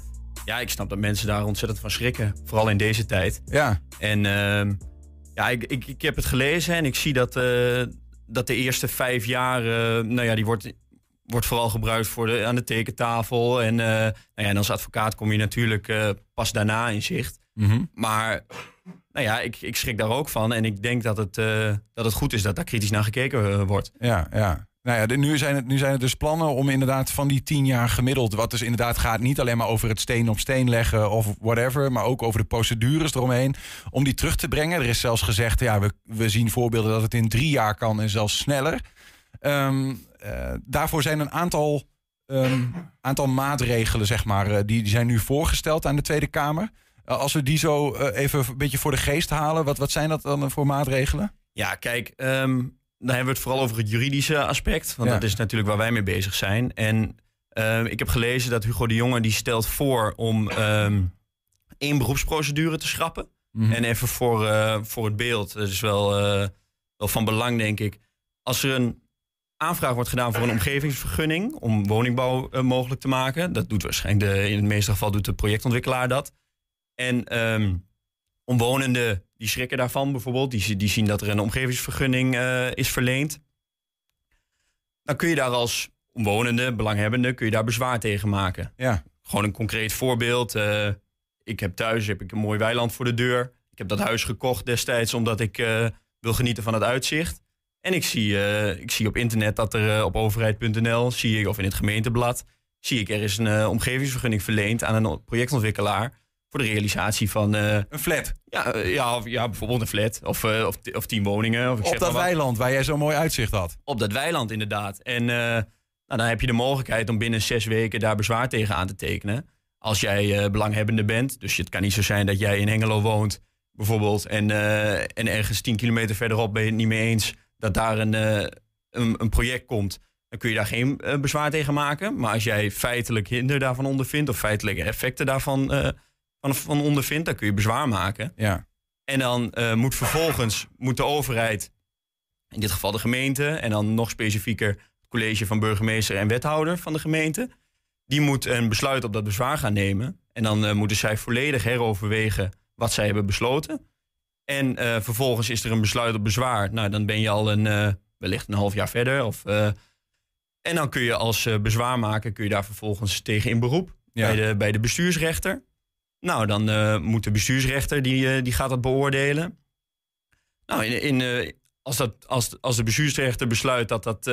ja, ik snap dat mensen daar ontzettend van schrikken. Vooral in deze tijd. Ja, En ehm, ja, ik, ik, ik heb het gelezen en ik zie dat, eh, dat de eerste vijf jaar... eh, nou ja, die wordt, wordt vooral gebruikt voor de, aan de tekentafel. En, eh, nou ja, en als advocaat kom je natuurlijk eh, pas daarna in zicht. Mhm. Maar nou ja, ik, ik schrik daar ook van. En ik denk dat het, eh, dat het goed is dat daar kritisch naar gekeken wordt. ja, ja. Nou ja, de- nu, zijn het, nu zijn het dus plannen om inderdaad van die 10 jaar gemiddeld... wat dus inderdaad gaat niet alleen maar over het steen op steen leggen of whatever... maar ook over de procedures eromheen, om die terug te brengen. Er is zelfs gezegd, ja, we, we zien voorbeelden dat het in drie jaar kan en zelfs sneller. Ehm, eh, daarvoor zijn een aantal, ehm, aantal maatregelen, zeg maar, eh, die, die zijn nu voorgesteld aan de Tweede Kamer. Eh, als we die zo even een beetje voor de geest halen, wat, wat zijn dat dan voor maatregelen? Ja, kijk, ehm, dan hebben we het vooral over het juridische aspect. Want Ja. dat is natuurlijk waar wij mee bezig zijn. En ik heb gelezen dat Hugo de Jonge die stelt voor om één beroepsprocedure te schrappen. Mhm. En even voor, voor het beeld, dat is wel, wel van belang denk ik. Als er een aanvraag wordt gedaan voor een omgevingsvergunning om woningbouw eh, mogelijk te maken. Dat doet waarschijnlijk de, in het meeste geval doet de projectontwikkelaar dat. En ehm, omwonenden die schrikken daarvan bijvoorbeeld. Die, die zien dat er een omgevingsvergunning eh, is verleend. Dan kun je daar als omwonende, belanghebbende, kun je daar bezwaar tegen maken. Ja, Gewoon een concreet voorbeeld. eh, ik heb thuis heb ik een mooi weiland voor de deur. Ik heb dat huis gekocht destijds omdat ik wil genieten van het uitzicht. En ik zie, eh, ik zie op internet dat er eh, op overheid.nl, zie ik, of in het gemeenteblad, zie ik er is een eh, omgevingsvergunning verleend aan een projectontwikkelaar voor de realisatie van een flat ja, ja, of, ja, bijvoorbeeld een flat of, of, of tien woningen. Of ik op dat weiland waar jij zo'n mooi uitzicht had. Op dat weiland inderdaad. En nou, dan heb je de mogelijkheid om binnen zes weken daar bezwaar tegen aan te tekenen. Als jij belanghebbende bent. Dus het kan niet zo zijn dat jij in Hengelo woont bijvoorbeeld. En, en ergens tien kilometer verderop ben je het niet mee eens dat daar een, eh, een, een project komt. Dan kun je daar geen eh, bezwaar tegen maken. Maar als jij feitelijk hinder daarvan ondervindt of feitelijke effecten daarvan eh, van, van ondervindt, dan kun je bezwaar maken. Ja, En dan moet vervolgens moet de overheid, in dit geval de gemeente, en dan nog specifieker het college van burgemeester en wethouder van de gemeente, die moet een besluit op dat bezwaar gaan nemen. En dan moeten zij volledig heroverwegen wat zij hebben besloten. En eh, vervolgens is er een besluit op bezwaar. Nou, dan ben je al een, eh, wellicht een half jaar verder. Of, eh, en dan kun je als eh, bezwaarmaker kun je daar vervolgens tegen in beroep. Ja. bij, de, bij de bestuursrechter. Nou, dan moet de bestuursrechter, die, die gaat dat beoordelen. Nou, in, in, als, dat, als, als de bestuursrechter besluit dat, dat,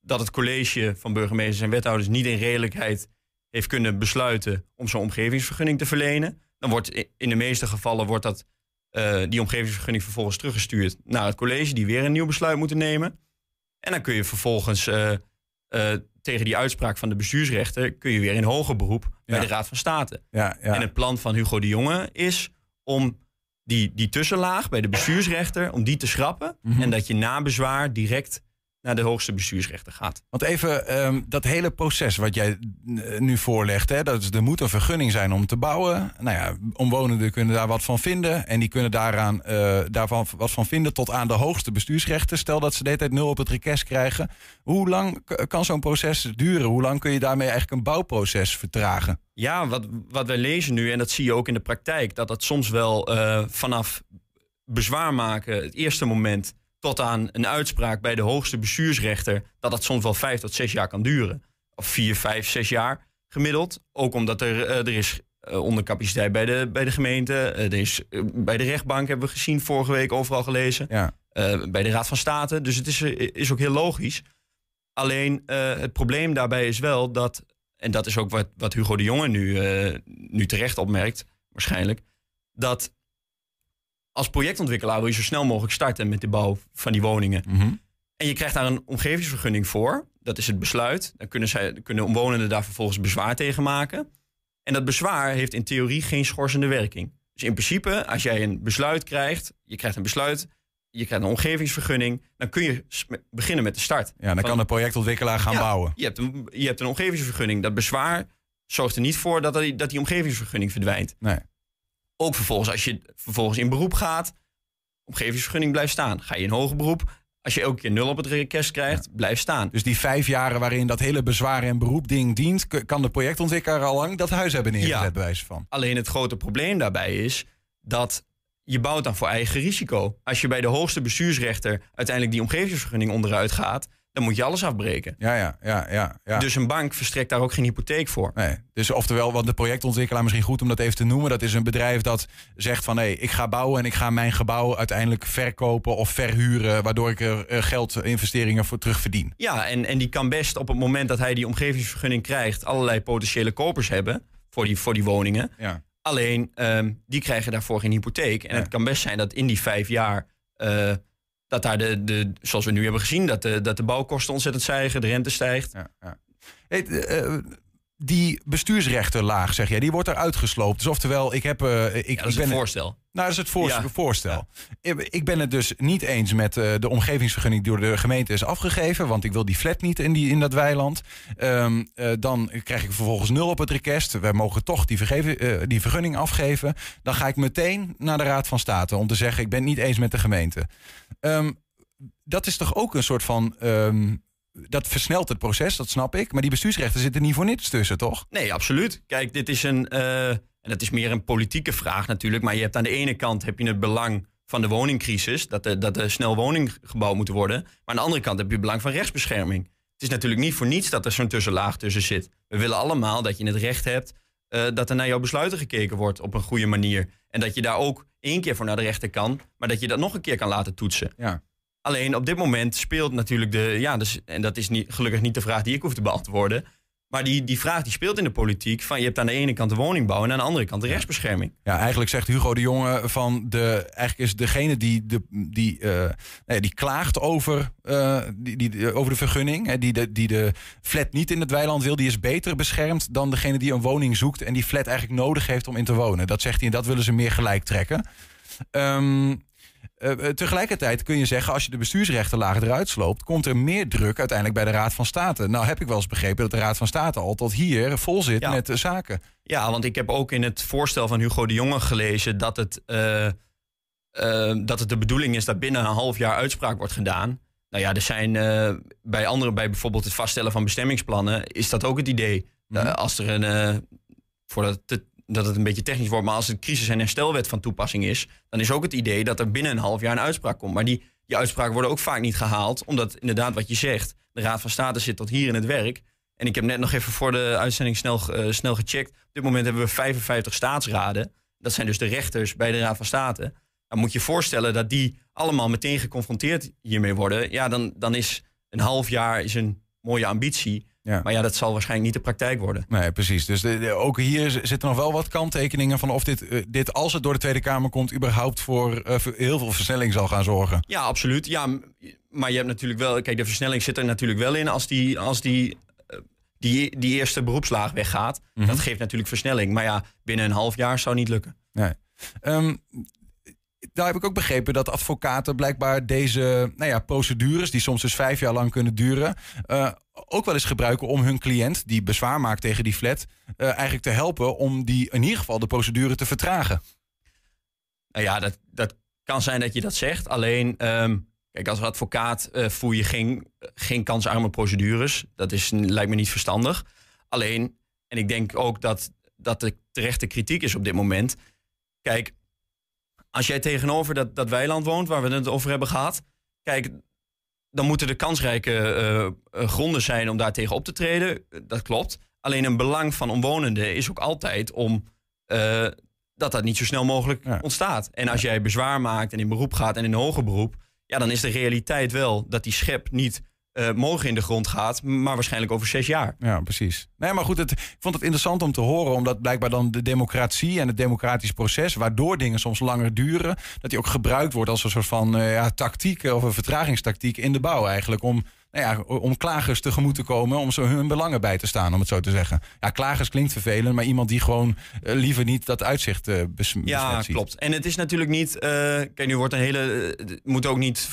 dat het college van burgemeesters en wethouders niet in redelijkheid heeft kunnen besluiten om zo'n omgevingsvergunning te verlenen, dan wordt in de meeste gevallen wordt dat, eh, die omgevingsvergunning vervolgens teruggestuurd naar het college, die weer een nieuw besluit moeten nemen. En dan kun je vervolgens eh, eh, tegen die uitspraak van de bestuursrechter kun je weer in hoger beroep bij de Raad van State. Ja, ja. En het plan van Hugo de Jonge is om die, die tussenlaag bij de bestuursrechter, om die te schrappen. Mhm. En dat je na bezwaar direct naar de hoogste bestuursrechter gaat. Want even ehm, dat hele proces wat jij eh, nu voorlegt, hè, dat is, er moet een vergunning zijn om te bouwen. Nou ja, omwonenden kunnen daar wat van vinden en die kunnen daaraan, eh, daarvan wat van vinden tot aan de hoogste bestuursrechter. Stel dat ze de hele tijd nul op het request krijgen. Hoe lang k- kan zo'n proces duren? Hoe lang kun je daarmee eigenlijk een bouwproces vertragen? Ja, wat, wat wij lezen nu, en dat zie je ook in de praktijk, dat dat soms wel eh, vanaf bezwaar maken, het eerste moment, tot aan een uitspraak bij de hoogste bestuursrechter, dat dat soms wel vijf tot zes jaar kan duren. Of vier, vijf, zes jaar gemiddeld. Ook omdat er, eh, er is eh, ondercapaciteit bij de, bij de gemeente. Eh, er is, bij de rechtbank hebben we gezien, vorige week overal gelezen. Ja. Bij de Raad van State. Dus het is, is ook heel logisch. Alleen het probleem daarbij is wel dat, en dat is ook wat, wat Hugo de Jonge nu, nu terecht opmerkt, waarschijnlijk, dat als projectontwikkelaar wil je zo snel mogelijk starten met de bouw van die woningen. En je krijgt daar een omgevingsvergunning voor. Dat is het besluit. Dan kunnen, zij, kunnen omwonenden daar vervolgens bezwaar tegen maken. En dat bezwaar heeft in theorie geen schorsende werking. Dus in principe, als jij een besluit krijgt, je krijgt een besluit, je krijgt een omgevingsvergunning, dan kun je beginnen met de start. Ja, dan Van- kan de projectontwikkelaar gaan Ja, bouwen. Je hebt, een, je hebt een omgevingsvergunning. Dat bezwaar zorgt er niet voor dat die, dat die omgevingsvergunning verdwijnt. Nee. Ook vervolgens, als je vervolgens in beroep gaat, omgevingsvergunning blijft staan. Ga je in hoger beroep, als je elke keer nul op het request krijgt, blijft staan. Dus die vijf jaren waarin dat hele bezwaar en beroep ding dient, kan de projectontwikkelaar al lang dat huis hebben neergezet, Ja. bij wijze van. Alleen het grote probleem daarbij is dat je bouwt dan voor eigen risico. Als je bij de hoogste bestuursrechter uiteindelijk die omgevingsvergunning onderuit gaat, dan moet je alles afbreken. Ja, ja, ja, ja. ja. Dus een bank verstrekt daar ook geen hypotheek voor. Nee, dus oftewel, wat de projectontwikkelaar misschien goed om dat even te noemen, dat is een bedrijf dat zegt van hé, ik ga bouwen en ik ga mijn gebouw uiteindelijk verkopen of verhuren, waardoor ik er eh, geld, investeringen voor terug verdien. Ja, en, en die kan best op het moment dat hij die omgevingsvergunning krijgt, allerlei potentiële kopers hebben voor die, voor die woningen. Ja. Alleen, ehm, die krijgen daarvoor geen hypotheek. En Ja. het kan best zijn dat in die vijf jaar, eh, dat daar de, de, zoals we nu hebben gezien, dat de, dat de bouwkosten ontzettend stijgen, de rente stijgt. Ja, ja. Hey, eh, die bestuursrechterlaag, zeg jij, die wordt eruit gesloopt. Dus oftewel, ik heb. eh, ik, Ja, dat is ik ben een voorstel. Nou, dat is het voor- Ja. voorstel. Ik- Ik ben het dus niet eens met eh, de omgevingsvergunning die door de gemeente is afgegeven. Want ik wil die flat niet in, die, in dat weiland. Ehm, eh, dan krijg ik vervolgens nul op het request. Wij mogen toch die, vergeven, die vergunning afgeven. Dan ga ik meteen naar de Raad van State om te zeggen: ik ben het niet eens met de gemeente. Ehm, dat is toch ook een soort van. ehm, dat versnelt het proces, dat snap ik. Maar die bestuursrechten zitten niet voor niets tussen, toch? Nee, absoluut. Kijk, dit is een. eh, en dat is meer een politieke vraag natuurlijk. Maar je hebt aan de ene kant heb je het belang van de woningcrisis. Dat er, dat er snel woning gebouwd moet worden. Maar aan de andere kant heb je het belang van rechtsbescherming. Het is natuurlijk niet voor niets dat er zo'n tussenlaag tussen zit. We willen allemaal dat je het recht hebt. eh, dat er naar jouw besluiten gekeken wordt op een goede manier. En dat je daar ook één keer voor naar de rechter kan. Maar dat je dat nog een keer kan laten toetsen. Ja. Alleen op dit moment speelt natuurlijk de. Ja, dus, en dat is niet, gelukkig niet de vraag die ik hoef te beantwoorden. Maar die, die vraag die speelt in de politiek: van je hebt aan de ene kant de woningbouw en aan de andere kant de rechtsbescherming. Ja, eigenlijk zegt Hugo de Jonge van de. Eigenlijk is degene die, de, die, eh, nee, die klaagt over, eh, die, die, over de vergunning. Hè, die, de, die de flat niet in het weiland wil, die is beter beschermd dan degene die een woning zoekt. en die flat eigenlijk nodig heeft om in te wonen. Dat zegt hij en dat willen ze meer gelijk trekken. Ehm, eh, eh, tegelijkertijd kun je zeggen, als je de bestuursrechterlaag eruit sloopt, komt er meer druk uiteindelijk bij de Raad van State. Nou heb ik wel eens begrepen dat de Raad van State al tot hier vol zit Ja. met eh, zaken. Ja, want ik heb ook in het voorstel van Hugo de Jonge gelezen dat het, dat het de bedoeling is dat binnen een half jaar uitspraak wordt gedaan. Nou ja, er zijn bij andere, bij bijvoorbeeld het vaststellen van bestemmingsplannen, is dat ook het idee. Mhm. Als er een, voordat het, dat het een beetje technisch wordt, maar als het crisis- en herstelwet van toepassing is, dan is ook het idee dat er binnen een half jaar een uitspraak komt. Maar die, die uitspraken worden ook vaak niet gehaald, omdat inderdaad wat je zegt, de Raad van State zit tot hier in het werk. En ik heb net nog even voor de uitzending snel, eh, snel gecheckt. Op dit moment hebben we 55 staatsraden. Dat zijn dus de rechters bij de Raad van State. Dan moet je je voorstellen dat die allemaal meteen geconfronteerd hiermee worden. Ja, dan, dan is een half jaar is een mooie ambitie. Ja. Maar ja, dat zal waarschijnlijk niet de praktijk worden. Nee, precies. Dus de- de- ook hier zitten nog wel wat kanttekeningen van of dit, eh, dit, als het door de Tweede Kamer komt, überhaupt voor eh, heel veel versnelling zal gaan zorgen. Ja, absoluut. Ja, maar je hebt natuurlijk wel... Kijk, de versnelling zit er natuurlijk wel in als die, als die, eh, die, die eerste beroepslaag weggaat. Dat geeft natuurlijk versnelling. Maar ja, binnen een half jaar zou niet lukken. Nee. Ehm, daar heb ik ook begrepen dat advocaten blijkbaar deze nou ja, procedures, die soms dus vijf jaar lang kunnen duren, eh, ook wel eens gebruiken om hun cliënt, die bezwaar maakt tegen die flat, eh, eigenlijk te helpen om die in ieder geval de procedure te vertragen. Nou ja, dat, dat kan zijn dat je dat zegt. Alleen, ehm, kijk, als advocaat eh, voer je geen, geen kansarme procedures. Dat is, lijkt me niet verstandig. Alleen, en ik denk ook dat, dat de terechte kritiek is op dit moment. Kijk, als jij tegenover dat, dat weiland woont, waar we het over hebben gehad. Kijk, dan moeten er kansrijke eh, eh, gronden zijn om daar tegen op te treden. Dat klopt. Alleen een belang van omwonenden is ook altijd om eh, dat dat niet zo snel mogelijk Ja. ontstaat. En als jij bezwaar maakt en in beroep gaat en in een hoger beroep, ja, dan is de realiteit wel dat die schep niet eh, morgen in de grond gaat, maar waarschijnlijk over zes jaar. Ja, precies. Nee, maar goed, het, ik vond het interessant om te horen, omdat blijkbaar dan de democratie en het democratisch proces, waardoor dingen soms langer duren, dat die ook gebruikt wordt als een soort van eh, ja, tactiek eh, of een vertragingstactiek in de bouw eigenlijk. Om, nou ja, om klagers tegemoet te komen, om zo hun belangen bij te staan, om het zo te zeggen. Ja, klagers klinkt vervelend, maar iemand die gewoon liever niet dat uitzicht bes Ja, besmet ziet. klopt. En het is natuurlijk niet. kijk, nu wordt een hele. moet ook niet.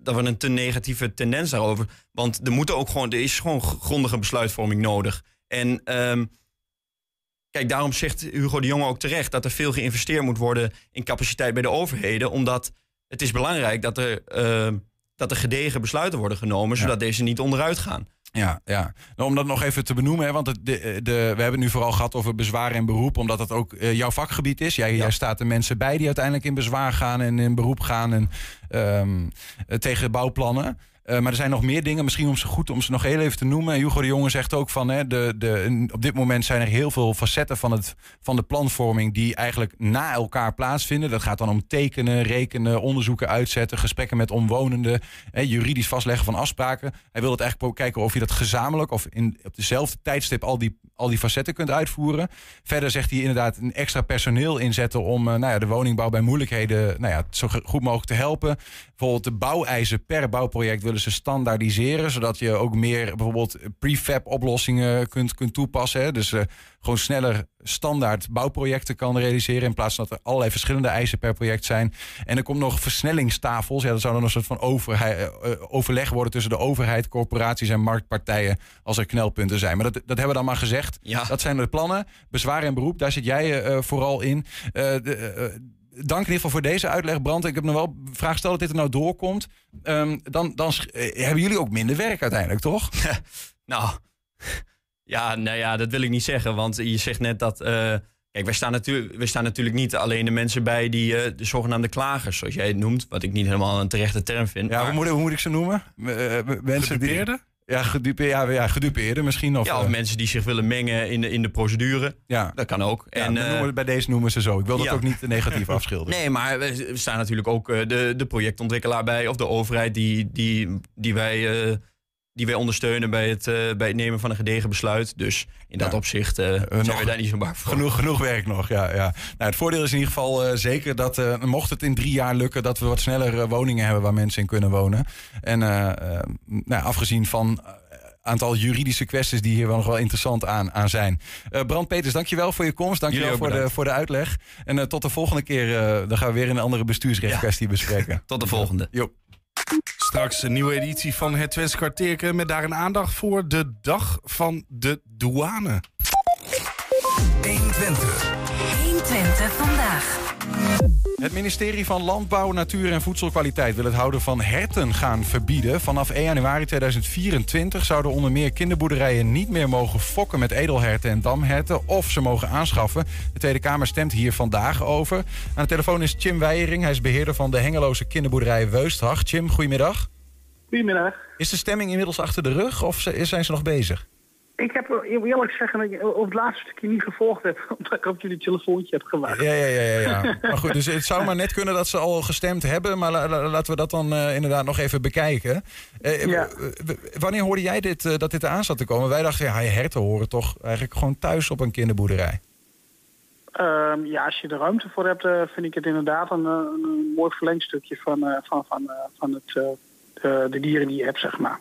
Dat we een te negatieve tendens daarover. Want er, moeten ook gewoon, er is gewoon grondige besluitvorming nodig. En ehm, kijk, daarom zegt Hugo de Jonge ook terecht dat er veel geïnvesteerd moet worden in capaciteit bij de overheden. Omdat het is belangrijk dat er, ehm, dat er gedegen besluiten worden genomen, zodat deze niet onderuit gaan. Ja, ja. Nou, om dat nog even te benoemen, hè, want het, de, de, we hebben het nu vooral gehad over bezwaar en beroep, omdat dat ook eh, jouw vakgebied is. Jij, jij staat de mensen bij die uiteindelijk in bezwaar gaan en in beroep gaan en, eh, tegen bouwplannen. Eh, maar er zijn nog meer dingen, misschien om ze goed om ze nog heel even te noemen. Hugo de Jonge zegt ook van, hè, de, de, op dit moment zijn er heel veel facetten van, het, van de planvorming die eigenlijk na elkaar plaatsvinden. Dat gaat dan om tekenen, rekenen, onderzoeken uitzetten, gesprekken met omwonenden, hè, juridisch vastleggen van afspraken. Hij wil het eigenlijk kijken of je dat gezamenlijk of in, op dezelfde tijdstip al die, al die facetten kunt uitvoeren. Verder zegt hij inderdaad een extra personeel inzetten om eh, nou ja, de woningbouw bij moeilijkheden nou ja, zo goed mogelijk te helpen. Bijvoorbeeld de bouweisen per bouwproject willen ze standaardiseren, zodat je ook meer bijvoorbeeld prefab oplossingen kunt, kunt toepassen. Hè. Dus eh, gewoon sneller standaard bouwprojecten kan realiseren in plaats van dat er allerlei verschillende eisen per project zijn. En er komt nog versnellingstafels. Ja, dat zou dan een soort van overheid, eh, overleg worden tussen de overheid, corporaties en marktpartijen als er knelpunten zijn. Maar dat, dat hebben we dan maar gezegd. Ja. Dat zijn de plannen. Bezwaar en beroep, daar zit jij eh, vooral in. De, dank in ieder geval voor deze uitleg, Brand. Ik heb nog wel een vraag stel dat dit er nou doorkomt. Ehm, dan dan eh, hebben jullie ook minder werk uiteindelijk, toch? [laughs] Nou, ja, nou ja, dat wil ik niet zeggen. Want je zegt net dat. eh, kijk, wij staan, natuurlijk, wij staan natuurlijk niet alleen de mensen bij die eh, de zogenaamde klagers, zoals jij het noemt. Wat ik niet helemaal een terechte term vind. Ja, maar- hoe moet, hoe moet ik ze noemen? Mensen die? Ja, gedupe, ja, ja, gedupeerden misschien. Of, ja, of eh, mensen die zich willen mengen in de, in de procedure. ja. Dat kan ook. Ja, en, eh, bij deze noemen ze zo. Ik wil dat ja. ook niet negatief [laughs] afschilderen. Nee, maar we staan natuurlijk ook eh, de, de projectontwikkelaar bij, of de overheid die, die, die, wij, die wij ondersteunen bij het, eh, bij het nemen van een gedegen besluit. Dus in dat opzicht eh, zijn nog- we daar niet zo bang voor. Genoeg, genoeg werk nog, ja. ja. Nou, het voordeel is in ieder geval zeker dat, mocht het in drie jaar lukken, dat we wat sneller woningen hebben waar mensen in kunnen wonen. En nou, afgezien van aantal juridische kwesties die hier wel nog wel interessant aan, aan zijn. Brand Peters, dankjewel voor je komst. Dankjewel voor de, voor de uitleg. En tot de volgende keer, dan gaan we weer een andere bestuursrechtkwestie bespreken. [laughs] Tot de volgende. Jo. Straks een nieuwe editie van het Twents kwartierken met daarin aandacht voor de dag van de douane. 120. 120 vandaag. Het ministerie van Landbouw, Natuur en Voedselkwaliteit wil het houden van herten gaan verbieden. Vanaf 1 januari 2024 zouden onder meer kinderboerderijen niet meer mogen fokken met edelherten en damherten of ze mogen aanschaffen. De Tweede Kamer stemt hier vandaag over. Aan de telefoon is Chim Weijering, hij is beheerder van de Hengeloze kinderboerderij Weustdag. Chim, goedemiddag. Goedemiddag. Is de stemming inmiddels achter de rug of zijn ze nog bezig? Ik heb eh, eerlijk zeggen dat ik op het laatste stukje niet gevolgd heb. [laughs] Omdat ik op jullie telefoontje heb gewacht. Ja, ja, ja, ja, ja. maar goed, dus het zou maar net kunnen dat ze al gestemd hebben. Maar la- la- laten we dat dan eh, inderdaad nog even bekijken. Eh, Ja. wanneer hoorde jij dit, eh, dat dit eraan zat te komen? Wij dachten, ja, herten horen toch eigenlijk gewoon thuis op een kinderboerderij. Ehm, ja, als je er ruimte voor hebt, eh, vind ik het inderdaad een, eh, een, mooi verlengstukje van, eh, van, van, eh, van het, eh, de dieren die je hebt, zeg maar.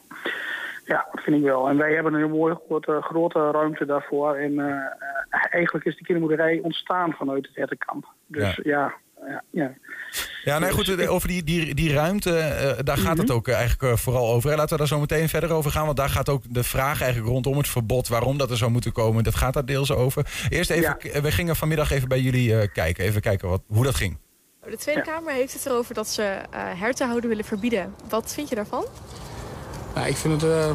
Ja, dat vind ik wel. En wij hebben een heel mooi grote, grote ruimte daarvoor. En eh, eh, eigenlijk is de kinderboerderij ontstaan vanuit het hertenkamp. Dus ja, ja, ja. Ja, nee, goed, eh, over die, die, die ruimte, eh, daar gaat het ook eh, eigenlijk eh, vooral over. Laten we daar zo meteen verder over gaan, want daar gaat ook de vraag eigenlijk rondom het verbod, waarom dat er zou moeten komen, dat gaat daar deels over. Eerst even, Ja. we gingen vanmiddag even bij jullie eh, kijken, even kijken wat, hoe dat ging. De Tweede Kamer heeft het erover dat ze eh herten houden willen verbieden. Wat vind je daarvan? Nou, ik vind het eh,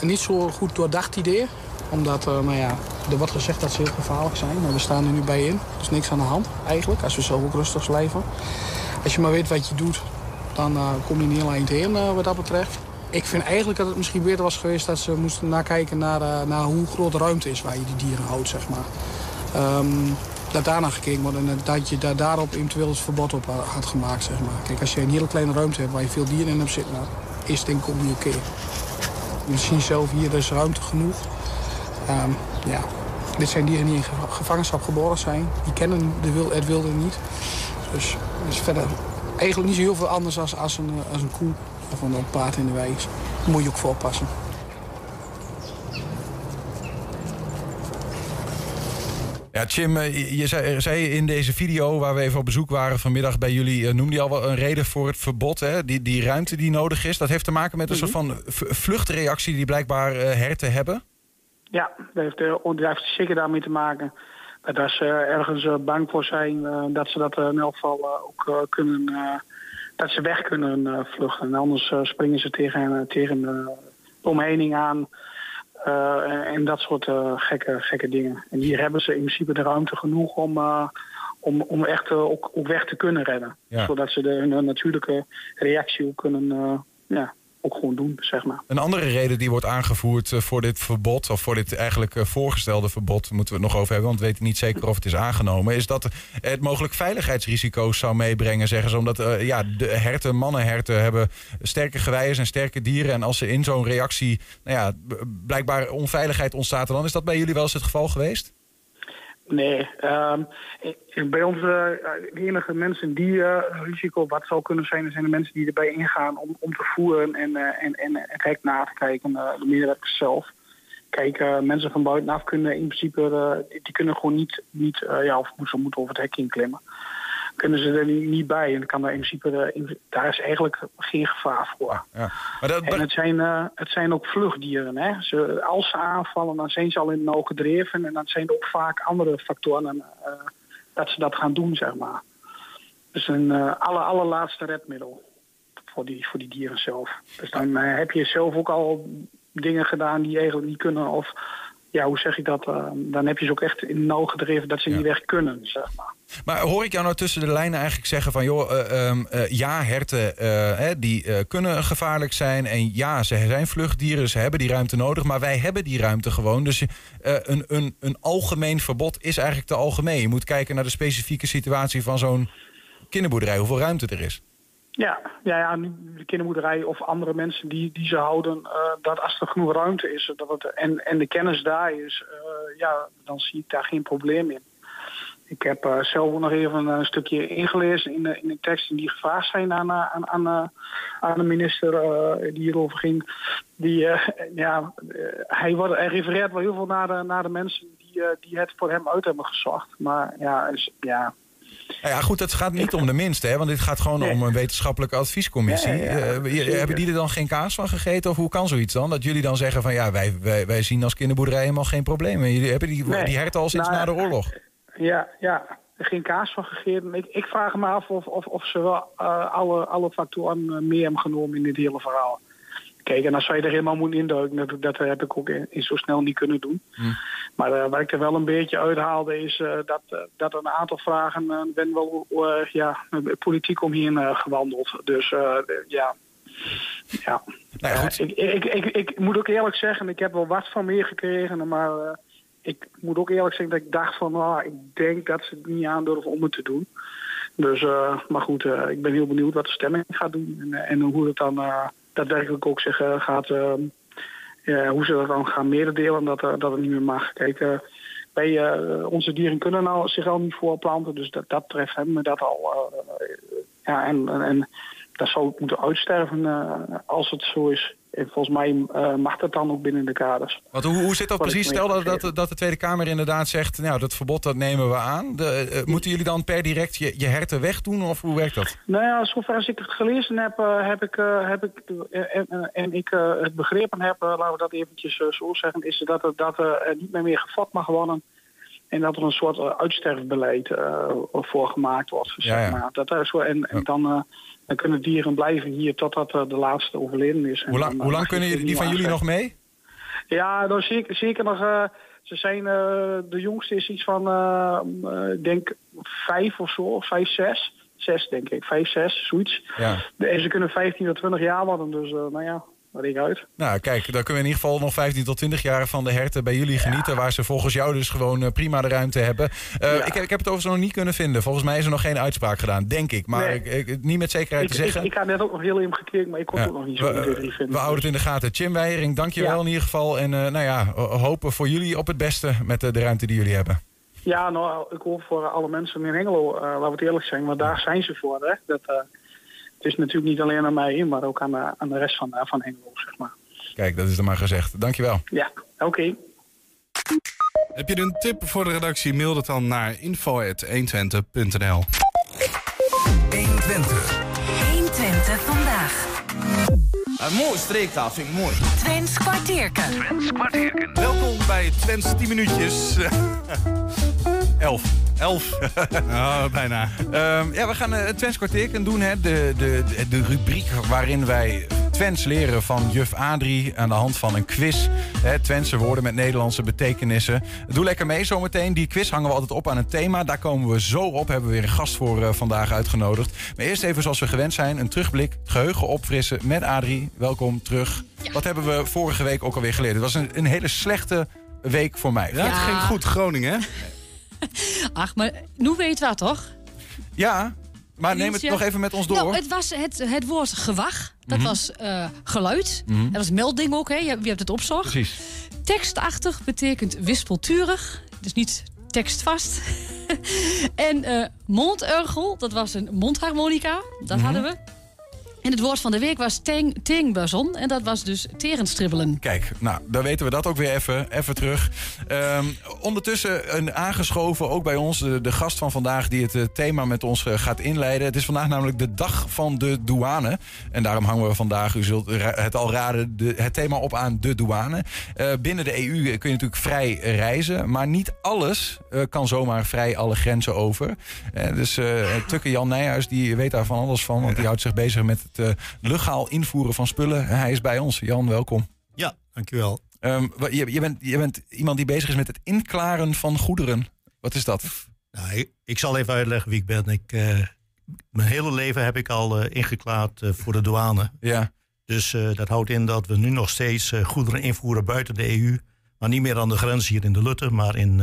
een niet zo goed doordacht idee. Omdat, eh, nou ja, er wordt gezegd dat ze heel gevaarlijk zijn. Maar we staan er nu bij in. Is niks aan de hand eigenlijk, als we zelf ook rustig leven. Als je maar weet wat je doet, dan eh, kom je niet heel eind heen eh, wat dat betreft. Ik vind eigenlijk dat het misschien beter was geweest dat ze moesten nakijken naar, eh, naar hoe groot de ruimte is waar je die dieren houdt, zeg maar. Ehm, dat daarna gekeken wordt en dat je daar, daarop eventueel het verbod op ha- had gemaakt, zeg maar. Kijk, als je een hele kleine ruimte hebt waar je veel dieren in hebt zitten, oké. Je ziet zelf hier, er is ruimte genoeg. Ehm, ja, dit zijn dieren die in geva- gevangenschap geboren zijn. Die kennen de wil, het wilde niet. Dus het is verder eigenlijk niet zo heel veel anders als, als, een, eh, als een koe of een paard in de wei. Daar moet je ook voor oppassen. Ja, Jim, eh, je- zei, zei in deze video waar we even op bezoek waren vanmiddag bij jullie, eh, noemde je al wel een reden voor het verbod, hè? Die, die ruimte die nodig is. Dat heeft te maken met een soort van v- vluchtreactie die blijkbaar eh, herten hebben. Ja, dat heeft, dat heeft zeker daarmee te maken. Dat als ze ergens bang voor zijn, dat ze dat in elk geval ook kunnen, dat ze weg kunnen vluchten. En anders springen ze tegen, tegen de omheining aan en, en dat soort eh, gekke, gekke dingen. En hier hebben ze in principe de ruimte genoeg om, eh, om, om echt eh, ook, ook weg te kunnen redden. Ja. Zodat ze de, hun natuurlijke reactie ook kunnen, eh, ja, ook doen, zeg maar. Een andere reden die wordt aangevoerd eh, voor dit verbod, of voor dit eigenlijk eh, voorgestelde verbod, moeten we het nog over hebben, want we weten niet zeker of het is aangenomen, is dat het mogelijk veiligheidsrisico's zou meebrengen, zeggen ze. Omdat eh, ja, de herten, mannenherten hebben sterke geweien en sterke dieren. En als er in zo'n reactie nou ja, blijkbaar onveiligheid ontstaat, dan is dat bij jullie wel eens het geval geweest? Nee, ik- bij ons eh, de enige mensen die eh, risico wat zou kunnen zijn, zijn de mensen die erbij ingaan om, om te voeren en, eh, en, en na te kijken, de medewerkers zelf. Kijk, mensen van buitenaf kunnen in principe, die, die kunnen gewoon niet, niet ja, of ze moeten over het hek inklimmen. Kunnen ze er niet, bij en kan daar in principe, eh, in- daar is eigenlijk geen gevaar voor. Ja. Maar dat, En het zijn, eh, het zijn ook vluchtdieren. Hè? Ze, als ze aanvallen, dan zijn ze al in nauw gedreven. En dan zijn er ook vaak andere factoren eh, dat ze dat gaan doen, zeg maar. Dus een aller, allerlaatste redmiddel voor die, voor die dieren zelf. Dus dan heb je zelf ook al dingen gedaan die eigenlijk niet kunnen. Of ja, hoe zeg ik dat? eh, dan heb je ze ook echt in nauw gedreven dat ze niet weg kunnen, zeg maar. Maar hoor ik jou nou tussen de lijnen eigenlijk zeggen van... joh, eh, ehm, eh, ja, herten hè, die kunnen gevaarlijk zijn... en ja, ze zijn vluchtdieren, ze hebben die ruimte nodig... maar wij hebben die ruimte gewoon. Dus een, een, een algemeen verbod is eigenlijk te algemeen. Je moet kijken naar de specifieke situatie van zo'n kinderboerderij... hoeveel ruimte er is. Ja, ja, ja de kinderboerderij of andere mensen die, die ze houden, eh, dat als er genoeg ruimte is dat het, en, en de kennis daar is, eh, ja, dan zie ik daar geen probleem in. Ik heb eh, zelf nog even een stukje ingelezen in de, in de teksten die gevraagd zijn aan, aan, aan, aan de minister die hierover ging. Die, ja, hij, wordt, hij refereert wel heel veel naar de, naar de mensen die, die het voor hem uit hebben gezocht. Maar ja, is, ja Nou ja, goed, het gaat niet om de minste, hè, want dit gaat gewoon om een wetenschappelijke adviescommissie. Ja, ja, ja, Eh, hebben die er dan geen kaas van gegeten? Of hoe kan zoiets dan? Dat jullie dan zeggen van ja, wij, wij, wij zien als kinderboerderij helemaal geen problemen. Jullie hebben die, Nee. die herten al sinds Nou, na de oorlog. Ja, ja. Geen kaas van gegeten. Ik, ik vraag me af of, of, of ze wel eh, alle, alle factoren eh, mee hebben genomen in dit hele verhaal. Kijk, en als zij er helemaal moeten induiken, dat, dat heb ik ook in, in zo snel niet kunnen doen. Maar eh, wat ik er wel een beetje uithaalde is eh, dat, eh, dat er een aantal vragen ben wel ja, politiek omheen gewandeld. Dus ja, ja. Nou ja, goed. ik, ik, ik, ik moet ook eerlijk zeggen, ik heb wel wat van meer gekregen, maar ik moet ook eerlijk zeggen dat ik dacht van, nou, ik denk dat ze het niet aandurven om het te doen. Dus, maar goed, ik ben heel benieuwd wat de stemming gaat doen en, en hoe het dan daadwerkelijk ook zich eh, gaat, eh, ja, hoe ze dat dan gaan mededelen dat, eh, dat het niet meer mag. Kijk, eh, wij, eh, onze dieren kunnen nou zich al niet voorplanten, dus dat, dat treft hem dat al. eh, ja, en dat zou moeten uitsterven eh, als het zo is. En volgens mij eh, mag dat dan ook binnen de kaders. Want hoe, hoe zit dat Wat precies? Stel dat, dat, dat de Tweede Kamer inderdaad zegt... nou, dat verbod dat nemen we aan. De, eh, moeten jullie dan per direct je, je herten wegdoen of hoe werkt dat? Nou ja, zover als ik het gelezen heb, heb ik, heb ik en, en- ik het begrepen heb, laten we dat eventjes zo zeggen, is dat er, dat er niet meer meer gevat mag worden. En dat er een soort uitsterfbeleid voor gemaakt wordt. Zeg ja. maar. Dat is zo, en en dan, dan kunnen dieren blijven hier totdat eh, de laatste overleden is. Hoe, lang dan, eh, hoe lang kunnen die van jullie nog mee? Ja, nou, zeker, zeker nog. eh, ze zijn, eh, de jongste is iets van, ik denk vijf of zo, of vijf, zes. Zes, denk ik. Vijf, zes, zoiets. Ja. En ze kunnen 15 tot 20 jaar worden, dus nou ja, dat ik uit. Nou, kijk, dan kunnen we in ieder geval nog 15 tot 20 jaar van de herten bij jullie genieten. Waar ze volgens jou dus gewoon eh, prima de ruimte hebben. Eh, Ja. ik, heb- ik heb het overigens nog niet kunnen vinden. Volgens mij is er nog geen uitspraak gedaan, denk ik. Maar Nee. ik, ik- niet met zekerheid Ik, te zeggen. ik, had net ook nog heel even gekeken, maar ik kon Ja, het ook nog niet zo we, goed eh, vinden. we houden het in de gaten. Chim Weijering, dank je wel Ja. in ieder geval. En nou ja, ho- hopen voor jullie op het beste met de ruimte die jullie hebben. Ja, nou, ik hoop voor alle mensen in Hengelo, eh, laten we het eerlijk zijn, want daar zijn ze voor. Hè? Dat, is natuurlijk niet alleen aan mij, maar ook aan, de- aan de rest van, van Hengelo, zeg maar. Kijk, dat is er maar gezegd. Dank je wel. Ja, oké. Heb je een tip voor de redactie? Mail het dan naar info.120.nl 120. 120 vandaag. Een mooie streektaal, vind ik mooi. Twents kwartierken. Welkom bij Twents 10 minuutjes. [laughs] Elf. Elf. [laughs] oh, bijna. Ehm, ja, we gaan eh, het Twents doen. Hè? De, de, de, de rubriek waarin wij Twents leren van juf Adrie... aan de hand van een quiz. Hè? Twentse woorden met Nederlandse betekenissen. Doe lekker mee zometeen. Die quiz hangen we altijd op aan een thema. Daar komen we zo op. Hebben we weer een gast voor eh, vandaag uitgenodigd. Maar eerst even zoals we gewend zijn. Een terugblik, het geheugen opfrissen met Adrie. Welkom terug. Wat hebben we vorige week ook alweer geleerd? Het was een, een hele slechte week voor mij. Ja, het ging goed, Groningen. [laughs] [laughs] Ach, maar nu weet wat toch? Ja, maar neem het nog even met ons door. Nou, het was het, het woord gewag. Dat Mhm. was eh, geluid. Mhm. Dat was melding ook, hè? Je, je hebt het opzocht. Precies. Tekstachtig betekent wispelturig. Dus niet tekstvast. [laughs] en mondurgel, dat was een mondharmonica. Dat Mhm. hadden we. En het woord van de week was teng, tengbazon. En dat was dus terenstribbelen. Kijk, nou, dan weten we dat ook weer even, even terug. Ehm, ondertussen een aangeschoven, ook bij ons, de, de gast van vandaag... die het eh, thema met ons eh, gaat inleiden. Het is vandaag namelijk de dag van de douane. En daarom hangen we vandaag, u zult het al raden... De, het thema op aan de douane. Eh, binnen de EU kun je natuurlijk vrij reizen... maar niet alles kan zomaar vrij alle grenzen over. Dus Tukke Jan Nijhuis die weet daar van alles van... want die houdt zich bezig met het eh, legaal invoeren van spullen. Hij is bij ons. Jan, welkom. Ja, dankjewel. Wa- je, je, bent, je bent iemand die bezig is met het inklaren van goederen. Wat is dat? Nou, ik, ik zal even uitleggen wie ik ben. Ik, eh, mijn hele leven heb ik al eh, ingeklaard voor de douane. Ja. Dus dat houdt in dat we nu nog steeds goederen invoeren buiten de EU. Maar niet meer aan de grens hier in de Lutte, maar in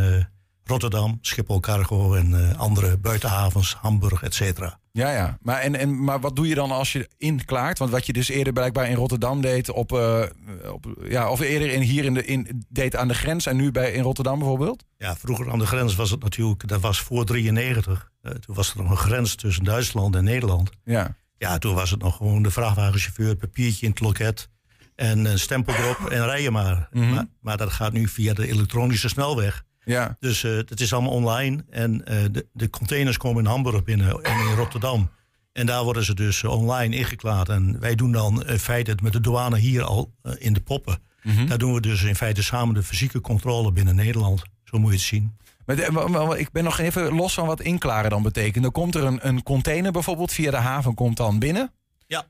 Rotterdam, Schiphol Cargo en andere buitenhavens, Hamburg, et cetera. Ja, ja. Maar, en, en, maar wat doe je dan als je inklaart? Want wat je dus eerder blijkbaar in Rotterdam deed, op, eh, op, ja, of eerder in, hier in de, in, deed aan de grens en nu bij, in Rotterdam bijvoorbeeld? Ja, vroeger aan de grens was het natuurlijk, dat was voor 93. Eh, toen was er nog een grens tussen Duitsland en Nederland. Ja. Ja, toen was het nog gewoon de vrachtwagenchauffeur, papiertje in het loket en een stempel erop en rijden maar. Mhm. maar. Maar dat gaat nu via de elektronische snelweg. Ja. Dus eh, het is allemaal online en eh, de, de containers komen in Hamburg binnen en in Rotterdam. En daar worden ze dus eh, online ingeklaard. En wij doen dan in feite het met de douane hier al in de poppen. Mhm. Daar doen we dus in feite samen de fysieke controle binnen Nederland. Zo moet je het zien. Maar de- ik ben nog even los van wat inklaren dan betekent. Dan komt er een, een container bijvoorbeeld via de haven komt dan binnen. Ja.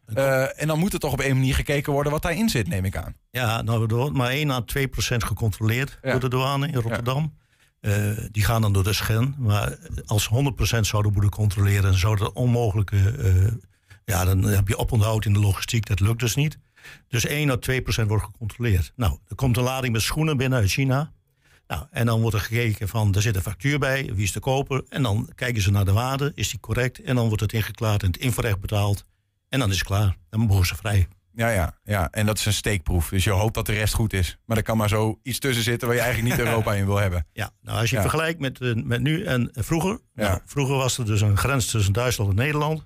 En dan moet er toch op een manier gekeken worden wat daarin zit, neem ik aan. Ja, nou, er wordt maar 1 à 2 procent gecontroleerd Ja. door de douane in Rotterdam. Eh, die gaan dan door de scan. Maar als 100 procent zouden moeten controleren, zou dat onmogelijke. eh, ja, dan heb je oponthoud in de logistiek. Dat lukt dus niet. Dus 1 à 2 procent wordt gecontroleerd. Nou, er komt een lading met schoenen binnen uit China. Nou, en dan wordt er gekeken van, er zit een factuur bij, wie is de koper? En dan kijken ze naar de waarde, is die correct? En dan wordt het ingeklaard en het invoerrecht betaald. En dan is het klaar. Dan mogen ze vrij. Ja, ja, ja, en dat is een steekproef. Dus je hoopt dat de rest goed is. Maar er kan maar zo iets tussen zitten waar je eigenlijk niet [laughs] Europa in wil hebben. Ja, nou als je Ja. vergelijkt met, eh, met nu en vroeger. Nou, vroeger was er dus een grens tussen Duitsland en Nederland.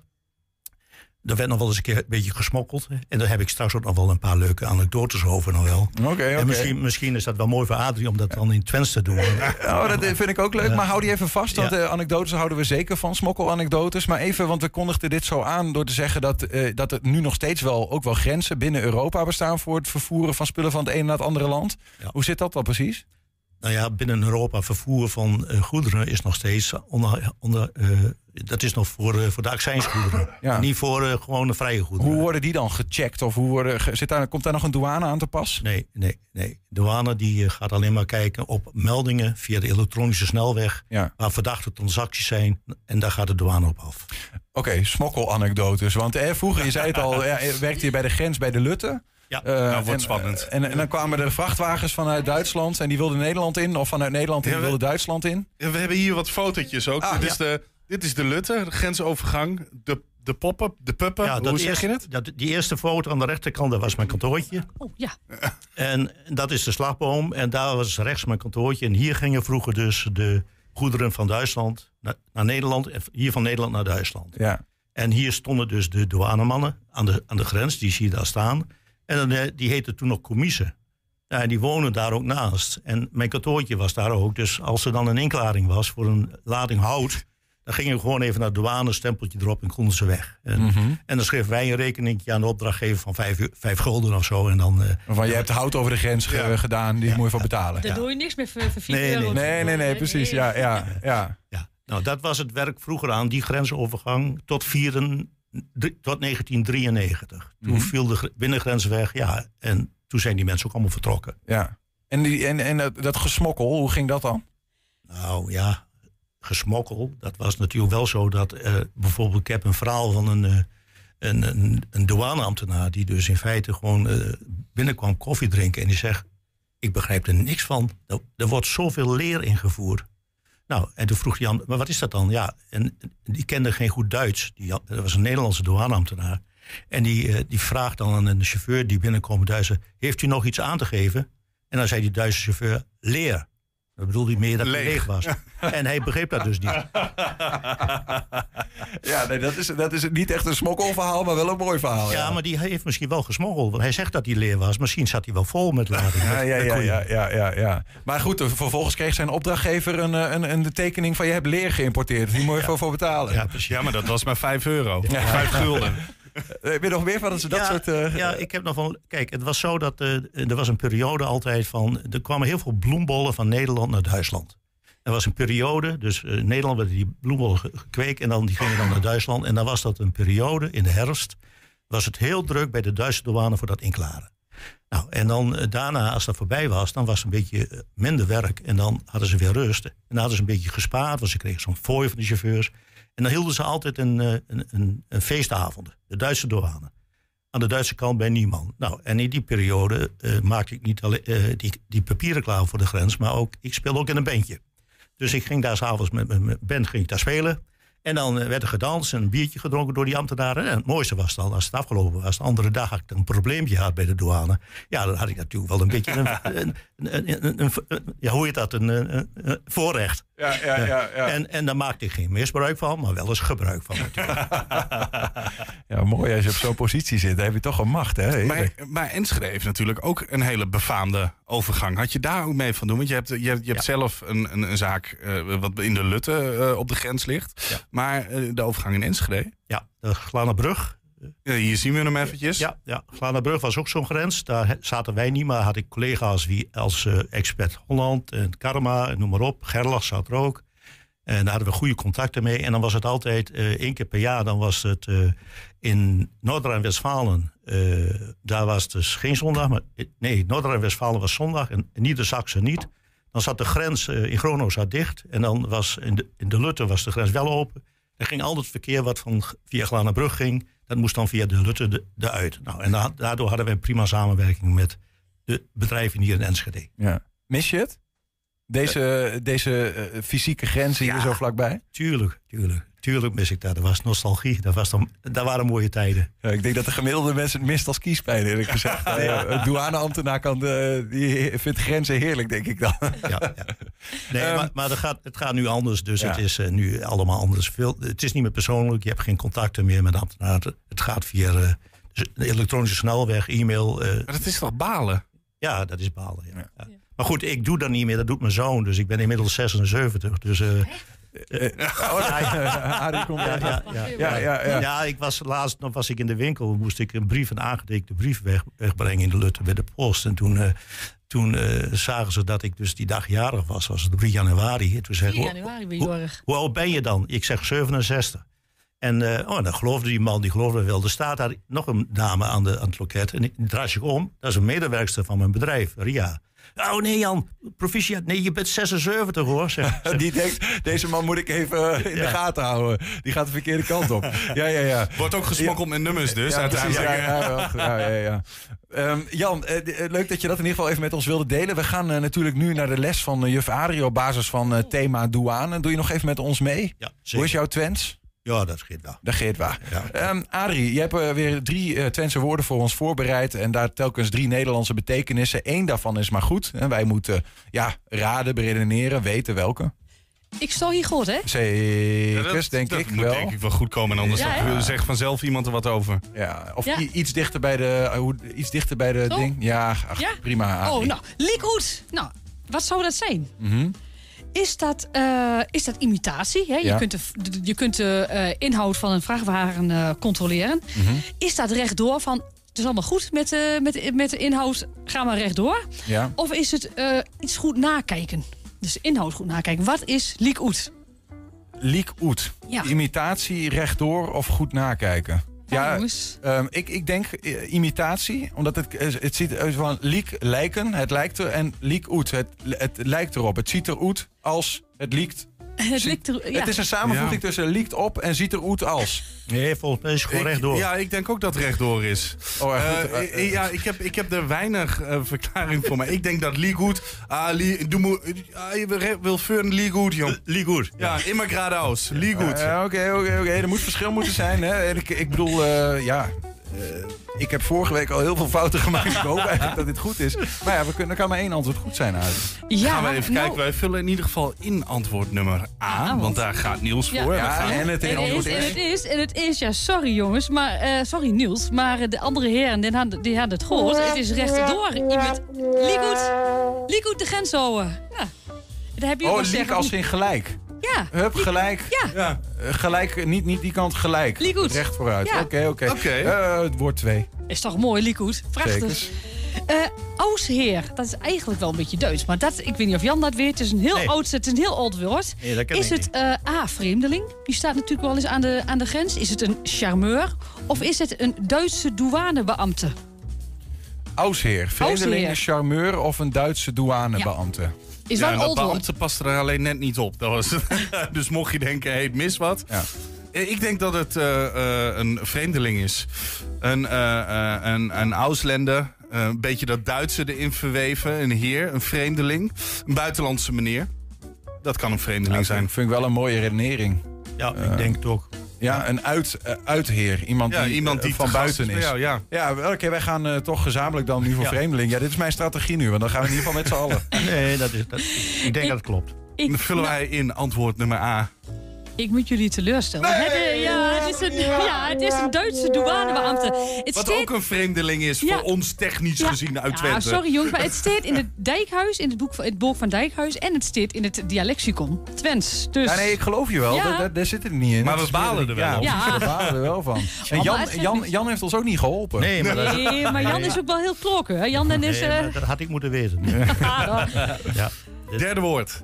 Er werd nog wel eens een keer een beetje gesmokkeld. En daar heb ik straks ook nog wel een paar leuke anekdotes over nog wel. Oké. En misschien, misschien is dat wel mooi voor Adrie om dat dan in Twents te doen. [laughs] Oh, dat vind ik ook leuk. Maar hou die even vast, want Ja. eh, anekdotes houden we zeker van. Smokkelanekdotes. Maar even, want we kondigden dit zo aan door te zeggen dat, eh, dat er nu nog steeds wel ook wel grenzen binnen Europa bestaan voor het vervoeren van spullen van het ene naar het andere land. Hoe zit dat dan precies? Nou ja, binnen Europa vervoer van eh, goederen is nog steeds onder, onder eh, dat is nog voor, eh, voor de accijnsgoederen. [laughs] Ja. Niet voor eh, gewone vrije goederen. Hoe worden die dan gecheckt? Of hoe worden, zit daar, komt daar nog een douane aan te pas? Nee, nee, nee. De douane die eh, gaat alleen maar kijken op meldingen via de elektronische snelweg. Ja. Waar verdachte transacties zijn. En daar gaat de douane op af. Oké, smokkelanekdotes. Want eh, vroeger, je zei het al, [laughs] werkte je bij de grens bij de Lutte. Ja, nou, wordt en, spannend. En, en dan kwamen er vrachtwagens vanuit Duitsland en die wilden Nederland in. Of vanuit Nederland en Ja, die wilden Duitsland in. Ja, we hebben hier wat fotootjes ook. Ah, dit, ja. is de, dit is de Lutte, de grensovergang. De, de poppen, de puppen. Ja, Hoe zeg je het? Dat, die eerste foto aan de rechterkant, dat was mijn kantoortje. Oh ja. [laughs] En dat is de slagboom. En daar was rechts mijn kantoortje. En hier gingen vroeger dus de goederen van Duitsland naar, naar Nederland. En hier van Nederland naar Duitsland. Ja. En hier stonden dus de douanemannen aan de, aan de grens. Die zie je daar staan. En dan, eh, die heette toen nog commissen. Ja, en die wonen daar ook naast. En mijn kantoortje was daar ook. Dus als er dan een inklaring was voor een lading hout... dan gingen we gewoon even naar de douane, stempeltje erop en konden ze weg. En, Mhm. en dan schreven wij een rekening aan de opdrachtgever van vijf, vijf gulden of zo. En dan, eh, Van je hebt hout over de grens ge- gedaan, die moet je voor betalen. Daar doe je niks meer voor, voor 4 Nee, nee, euro. Nee, nee, nee, precies. Ja, ja, ja. Ja, nou dat was het werk vroeger aan, die grensovergang, tot, vieren, tot 1993. Toen Mhm. viel de gr- binnengrens weg, ja, en toen zijn die mensen ook allemaal vertrokken. ja. En, die, en, en dat, dat gesmokkel, hoe ging dat dan? Nou ja, gesmokkel, dat was natuurlijk wel zo dat, eh, bijvoorbeeld, ik heb een verhaal van een, eh, een, een, een douaneambtenaar die dus in feite gewoon eh, binnenkwam koffie drinken en die zegt, ik begrijp er niks van, er, wordt zoveel leer ingevoerd. Nou, en toen vroeg die maar wat is dat dan? Ja, en die kende geen goed Duits. Die, dat was een Nederlandse douaneambtenaar. En die, die vraagt dan aan een chauffeur die binnenkomt Duitse... heeft u nog iets aan te geven? En dan zei die Duitse chauffeur, leer. Dat bedoelde hij meer dat hij Leeg. leeg was. En hij begreep dat dus niet. [laughs] Ja, nee, dat is, dat is niet echt een smokkelverhaal, maar wel een mooi verhaal. Ja, maar die heeft misschien wel gesmokkeld. Want hij zegt dat hij leer was. Misschien zat hij wel vol met [laughs] lading. Ja, ja, ja, ja, ja, ja, ja. Maar goed, vervolgens kreeg zijn opdrachtgever een, eh, een, een de tekening van je hebt leer geïmporteerd. Die moet je voor, voor betalen. Ja, precies. Ja, maar dat was maar 5 euro. Vijf gulden. [laughs] Eh, Heb je nog meer van dat, dat ja, soort... eh, ja, ik heb nog wel. Kijk, het was zo dat eh, er was een periode altijd van. Er kwamen heel veel bloembollen van Nederland naar Duitsland. Er was een periode, dus eh, in Nederland werden die bloembollen ge- gekweekt en dan die gingen dan naar Duitsland. En dan was dat een periode in de herfst. Was het heel druk bij de Duitse douane voor dat inklaren. Nou, en dan eh, daarna, als dat voorbij was, dan was het een beetje eh, minder werk. En dan hadden ze weer rust. En dan hadden ze een beetje gespaard, want ze kregen zo'n fooi van de chauffeurs. En dan hielden ze altijd een, eh, een, een, een feestavond, de Duitse douane. Aan de Duitse kant bij Nieman. Nou, en in die periode eh, maakte ik niet alleen eh, die, die papieren klaar voor de grens, maar ook, ik speelde ook in een bandje. Dus ik ging daar s'avonds met met mijn band ging ik daar spelen. En dan werd er gedanst en een biertje gedronken door die ambtenaren. En het mooiste was dan, als het afgelopen was, de andere dag had ik een probleempje gehad bij de douane. Ja, dan had ik natuurlijk wel een beetje een, [laughs] een, een, ja, hoe heet dat, een voorrecht. Ja, ja, ja. ja. En, en daar maakte ik geen misbruik van, maar wel eens gebruik van natuurlijk. [laughs] Ja, mooi als je op zo'n positie zit. Dan heb je toch een macht, hè? Maar, maar Enschede heeft natuurlijk ook een hele befaamde overgang. Had je daar ook mee van doen? Want je hebt, je hebt, je hebt zelf een, een, een zaak eh, wat in de Lutte eh, op de grens ligt. Maar eh, de overgang in Enschede? Ja, de Glanenbrug. Ja, hier zien we hem eventjes. Ja, ja. Glanenbrug was ook zo'n grens. Daar zaten wij niet, maar had ik collega's wie, als eh, Expert Holland en Karma en noem maar op. Gerlach zat er ook. En daar hadden we goede contacten mee. En dan was het altijd eh, één keer per jaar. Dan was het eh, in Noord-Rijn-Westfalen. daar was het dus geen zondag. Maar, nee, Noord-Rijn-Westfalen was zondag en, en Niedersachsen niet. Dan zat de grens in Groningen zat dicht. En dan was in de, in de Lutte was de grens wel open. Er ging al het verkeer wat van, via Glanenbrug ging. Dat moest dan via de Lutte de- eruit. Nou, en da- daardoor hadden we een prima samenwerking met de bedrijven hier in Enschede. Ja. Mis je het? Deze, deze eh, fysieke grenzen hier zo vlakbij? Tuurlijk, tuurlijk. Tuurlijk mis ik dat. Dat was nostalgie. Dat, was dan, dat waren mooie tijden. Ja, ik denk dat de gemiddelde mensen het mist als kiespijn, eerlijk gezegd. [laughs] Ja. Een douaneambtenaar kan de, die vindt grenzen heerlijk, denk ik dan. Ja, ja. [laughs] Nee, Ehm, maar, maar dat gaat, het gaat nu anders. Dus Ja. het is eh, nu allemaal anders. Veel, het is niet meer persoonlijk. Je hebt geen contacten meer met ambtenaren. Het gaat via eh, dus de elektronische snelweg, e-mail. eh. Maar dat is toch balen? ja, dat is balen. Ja. Ja. Maar goed, ik doe dat niet meer. Dat doet mijn zoon. Dus ik ben inmiddels 76. Dus, [laughs] Arie komt ja, ja, ja, Ja, ja, ja. ja, ik was laatst nog was ik in de winkel. Moest ik een brief, een aangetekende brief weg, wegbrengen in de Lutte bij de post. En toen, eh, toen eh, zagen ze dat ik dus die dag jarig was. Was het 3 januari. En toen zei 4 ik, januari ben je hoe, jarig. hoe oud ben je dan? Ik zeg 67. En eh, oh, dan geloofde die man, die geloofde wel. Er staat daar nog een dame aan, de, aan het loket. En ik draai zich om. Dat is een medewerkster van mijn bedrijf, Ria. Oh nee Jan, proficiat. Nee, je bent 76 hoor. Zeg, [laughs] Die denkt, deze man moet ik even eh, in de Ja. gaten houden. Die gaat de verkeerde kant op. [laughs] Ja, ja, ja. Wordt ook gesmokkeld met nummers dus, Ja, uiteindelijk. ja, ja, ja, ja, ja. Ehm, Jan, eh, leuk dat je dat in ieder geval even met ons wilde delen. We gaan natuurlijk nu naar de les van juf Adrie op basis van eh, thema douane. Doe je nog even met ons mee? Ja, Hoe is jouw Twents? Ja, dat schiet wel. Dat geeft waar. Ja. Ehm, Adrie, je hebt eh, weer drie eh Twentse woorden voor ons voorbereid. En daar telkens drie Nederlandse betekenissen. Eén daarvan is maar goed. En wij moeten ja, raden, beredeneren, weten welke. Ik sta hier goed, hè? Zeker, dat, denk dat ik moet wel. denk ik wel goed komen. en Anders Ja, hè? zegt vanzelf iemand er wat over. Ja, of Ja. iets dichter bij de, eh, hoe, iets dichter bij de Zo? ding. Ja, ach, Ja? prima. Adrie. Oh, nou. Nou, wat zou dat zijn? Mhm. Is dat, eh, is dat imitatie? Hè? Je Ja. kunt de, je kunt de eh, inhoud van een vrachtwagen eh, controleren. Mhm. Is dat rechtdoor van... Het is allemaal goed met, de met, met de inhoud, ga maar rechtdoor. Ja. Of is het iets goed nakijken? Dus inhoud goed nakijken. Wat is liekhoed? Liek oet. Ja. Imitatie, rechtdoor of goed nakijken? Ja, ehm, ik, ik denk eh, imitatie, omdat het, eh, het ziet van liek lijken, het lijkt er, en liek oet, het, het lijkt erop. Het ziet er oet als het liekt. Het, er, ja. Is een samenvoeging Ja. tussen liekt op en ziet er oet als. Nee, volgens mij is het gewoon Ik- rechtdoor. Ja, ik denk ook dat het rechtdoor is. Oh, ja, eh, ja, ik heb, ik heb er weinig eh, verklaring voor. Maar ik denk dat Ligoed... Ah, li, du moet, ah, je wil- feuren Ligoed, jong. Ligoed. Ja, immer geradeaus. Ligoed. Eh, Oké, oké, oké. Er moet verschil moeten zijn. Hè? Ik, ik bedoel, eh, ja. Eh, ik heb vorige week al heel veel fouten gemaakt. Ik hoop eigenlijk dat dit goed is. Maar ja, we kunnen, er kan maar één antwoord goed zijn, Arie. ja, Gaan we even nou, kijken. Wij vullen in ieder geval in antwoord nummer A. want- want daar gaat Niels Ja. voor. Ja, gaan- en het En is, en het is, en het is, ja, sorry jongens, maar, eh, sorry Niels, maar eh, de andere heren, die hadden, die hadden het gehoord. Het is rechtdoor. Iemand, Liekhoed de grens houden. Ja. Daar heb je ook Oh, liek zeggen. als in gelijk. Ja, Hup, gelijk. Ja. ja. Eh, gelijk, niet, niet die kant gelijk. Liek goed. Recht vooruit. Ja. Oké, oké. Oké. Eh, het woord twee. is toch mooi, Liekhoed. Prachtig. Zeker. Eh Ousheer, dat is eigenlijk wel een beetje Duits. Maar dat, ik weet niet of Jan dat weet. Het is een heel, Nee. oud, het is een heel oud woord. Nee, dat ken is ik het eh, A, vreemdeling? Die staat natuurlijk wel eens aan de, aan de grens. Is het een charmeur? Of is het een Duitse douanebeambte? Ausheer. Vreemdeling, Ausheer. charmeur of een Duitse douanebeambte. Is Ja, en een dat old woord. beambte past er alleen net niet op. Dat was [laughs] dus mocht je denken, hey, mis wat. Ja. Eh, Ik denk dat het eh, eh, een vreemdeling is. Een, eh, eh, een, een Ausländer. eh, een beetje dat Duitse erin verweven. Een heer, een vreemdeling. Een buitenlandse meneer. Dat kan een vreemdeling Nou, zijn. vind, vind ik wel een mooie redenering. Ja, ik denk ook. Ja, een uit, eh, uitheer. Iemand Ja, die, iemand eh, die van buiten is. Ja, ja. Oké, wij gaan eh, toch gezamenlijk dan nu voor Ja. vreemdeling. Ja, dit is mijn strategie nu, want dan gaan we in ieder geval met z'n allen. [laughs] Nee, dat is, dat, ik denk dat het klopt. Ik, Dan vullen nou, wij in antwoord nummer A. ik moet jullie teleurstellen. Het, eh, ja, het is een, ja, het is een Duitse douanebeambte. Het Wat ook een vreemdeling is Ja. voor ons technisch Ja. gezien uit Ja, Twente. sorry jongens, maar het [laughs] staat in het Dijkhuis, in het boek van het boek van Dijkhuis, en het staat in het dialexicon Twents. Dus Ja, nee, ik geloof je wel. Ja. Daar, daar, zit het niet in. Maar we balen er wel ja. [laughs] We balen er wel van. En maar Jan, Jan. Jan heeft ons ook niet geholpen. Nee, maar dat, Nee, maar Jan is ook wel heel klokken. Hè? Jan en is... nee, eh, dat had ik moeten weten. [laughs] Derde woord.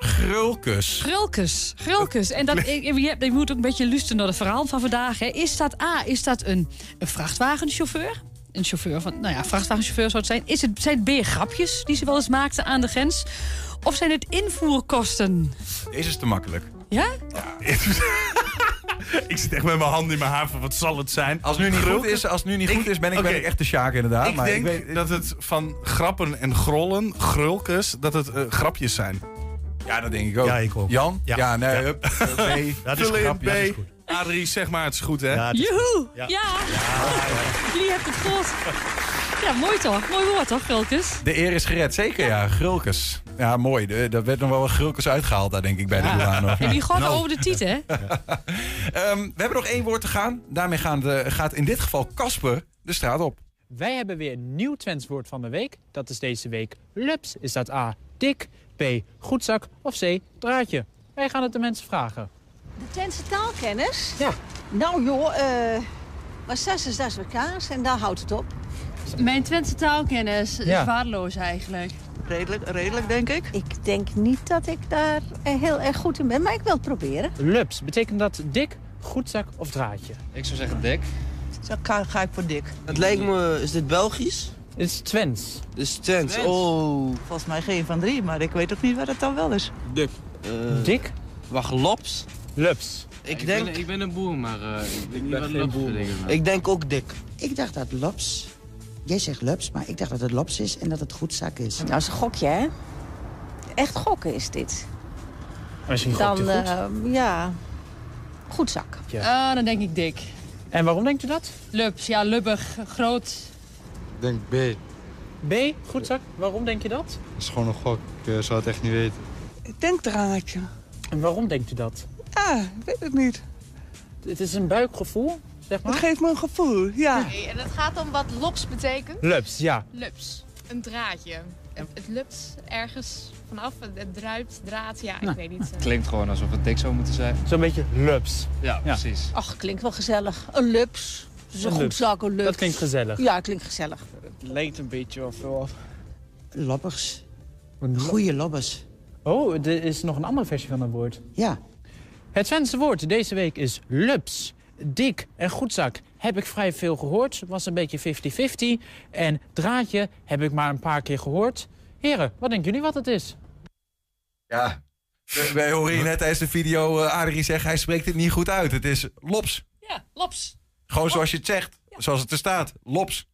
Grulkus. Grulkes, grulkes. En dat, ik, je, je moet ook een beetje luisteren naar het verhaal van vandaag. Hè. Is dat A, is dat een, een vrachtwagenchauffeur? Een chauffeur van, nou ja, vrachtwagenchauffeur zou het zijn. Is het, zijn het B, grapjes die ze wel eens maakten aan de grens? Of zijn het invoerkosten? Deze is te makkelijk. Ja? [laughs] Ik zit echt met mijn hand in mijn haar van wat zal het zijn? Als het nu niet goed is, als het nu niet goed is ben ik, ben ik echt de Sjaak inderdaad. Ik maar denk ik weet, dat het van grappen en grollen, grulkes, dat het eh, grapjes zijn. Ja, dat denk ik ook. Ja, ik ook. Jan? Ja, Ja. nee, Ja. hup, [laughs] B. Dat is Vul dat goed. Adrie, zeg maar, het is goed hè? Ja, Joehoe! Ja. Ja. Jullie hebben het goed. Ja, mooi toch? Mooi woord toch, Gulkes? De eer is gered, zeker ja. Grulkes. Ja, mooi. Er werd nog wel wat grulkes uitgehaald daar, denk ik, bij de douane. En die Nou. over de titel, hè? [laughs] Ehm, we hebben nog één woord te gaan. Daarmee gaan de, gaat in dit geval Casper de straat op. Wij hebben weer een nieuw Twents woord van de week. Dat is deze week lups. Is dat A, dik, B, goedzak of C, draadje? Wij gaan het de mensen vragen. De Twentse taalkennis? Ja. Nou joh, eh maar zes is dat kaas en daar houdt het op. Mijn Twentse taalkennis is Ja. waardeloos eigenlijk. Redelijk, redelijk denk ik. Ik denk niet dat ik daar eh, heel erg goed in ben, maar ik wil het proberen. Lups, betekent dat dik, goedzak of draadje? Ik zou zeggen dik. Zo ga, ga ik voor dik. Het lijkt me, is dit Belgisch? Het is Twents. Dit is Twents. Oh. Volgens mij geen van drie, maar ik weet ook niet wat het dan wel is. Dik. Dik, Wacht, lops? lups. Ik, denk... ik ben een boer, maar eh, ik weet niet ben wat geen lops boer. Ik denk ook dik. Ik dacht dat lops. Jij zegt lops, maar ik dacht dat het lops is en dat het goedzak is. Nou, is een gokje, hè? Echt gokken is dit. Misschien Dan, goed. eh, ja, goed zak. Ah, dan denk ik dik. En waarom denkt u dat? Lups, ja, lubbig, groot. Ik denk B. B, goedzak. Waarom denk je dat? Dat is gewoon een gok. Ik eh, zou het echt niet weten. Ik denk draadje. En waarom denkt u dat? Ah, ik weet het niet. Het is een buikgevoel, zeg maar. geeft me een gevoel, ja. Nee, en het gaat om wat lops betekent. Lups, ja. Lups, een draadje. Het, het lupt ergens vanaf, het, het druipt, draad, ja, ik Nou. weet niet. eh. Klinkt gewoon alsof het dik zou moeten zijn. Zo'n beetje lups. Ja, precies. Ach, klinkt wel gezellig. Een lups. Een goed lups. zak, een lups. Dat klinkt gezellig. Ja, klinkt gezellig. Het lijkt een beetje of... of Lobbers. Goeie lobbers. Oh, er is nog een andere versie van dat woord. Ja. Het Twentse woord deze week is lups. Dik en goedzak heb ik vrij veel gehoord. Was een beetje 50-50. En draadje heb ik maar een paar keer gehoord. Heren, wat denken jullie wat het is? Ja. We- Wij horen je net tijdens de video eh Adrie zeggen, hij spreekt het niet goed uit. Het is lops. Ja, lops. Gewoon zoals je het zegt. Zoals het er staat. Lops.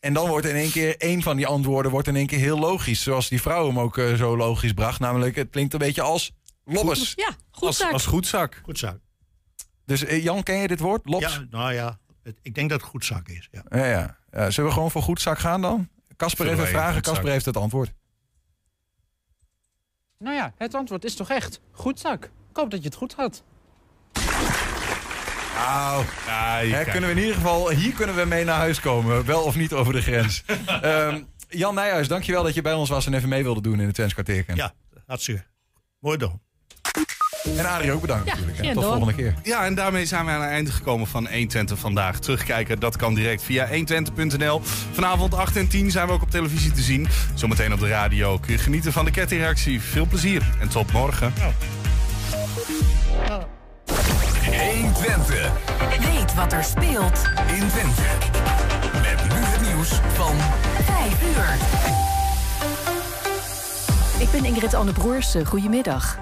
En dan wordt in één keer, één van die antwoorden wordt in één keer heel logisch. Zoals die vrouw hem ook eh, zo logisch bracht. Namelijk, het klinkt een beetje als lobbes. Ja, Als, goedzak. als goedzak. Goedzak. Dus eh, Jan, ken je dit woord? Lops? Ja, nou ja, het- ik denk dat het goedzak is. Ja. Ja, ja. Ja, zullen we gewoon voor goedzak gaan dan? Casper even vragen. Casper heeft het antwoord. Nou ja, het antwoord is toch echt goedzak. Ik hoop dat je het goed had. Nou, Ja, je hè, kijkt. kunnen we in ieder geval, hier kunnen we mee naar huis komen. Wel of niet over de grens. [laughs] Ehm, Jan Nijhuis, dankjewel dat je bij ons was en even mee wilde doen in het Twents kwartierken. ja, hartstikke. Mooi dan. En Adrie ook bedankt Ja, natuurlijk. hè. Tot door. volgende keer. Ja, en daarmee zijn we aan het einde gekomen van 120 vandaag. Terugkijken, dat kan direct via 120.nl. Vanavond 8 en 10 zijn we ook op televisie te zien. Zometeen op de radio kun je genieten van de kettingreactie. Veel plezier en tot morgen. 120 Weet wat er speelt in Twente. Met nu het nieuws van 5 uur. Ik ben Ingrid Anne Broersen. Goedemiddag.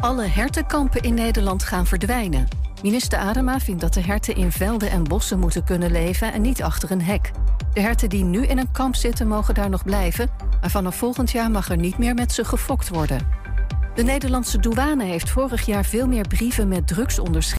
Alle hertenkampen in Nederland gaan verdwijnen. Minister Adema vindt dat de herten in velden en bossen moeten kunnen leven en niet achter een hek. De herten die nu in een kamp zitten mogen daar nog blijven, maar vanaf volgend jaar mag er niet meer met ze gefokt worden. De Nederlandse douane heeft vorig jaar veel meer brieven met drugs onderschreven.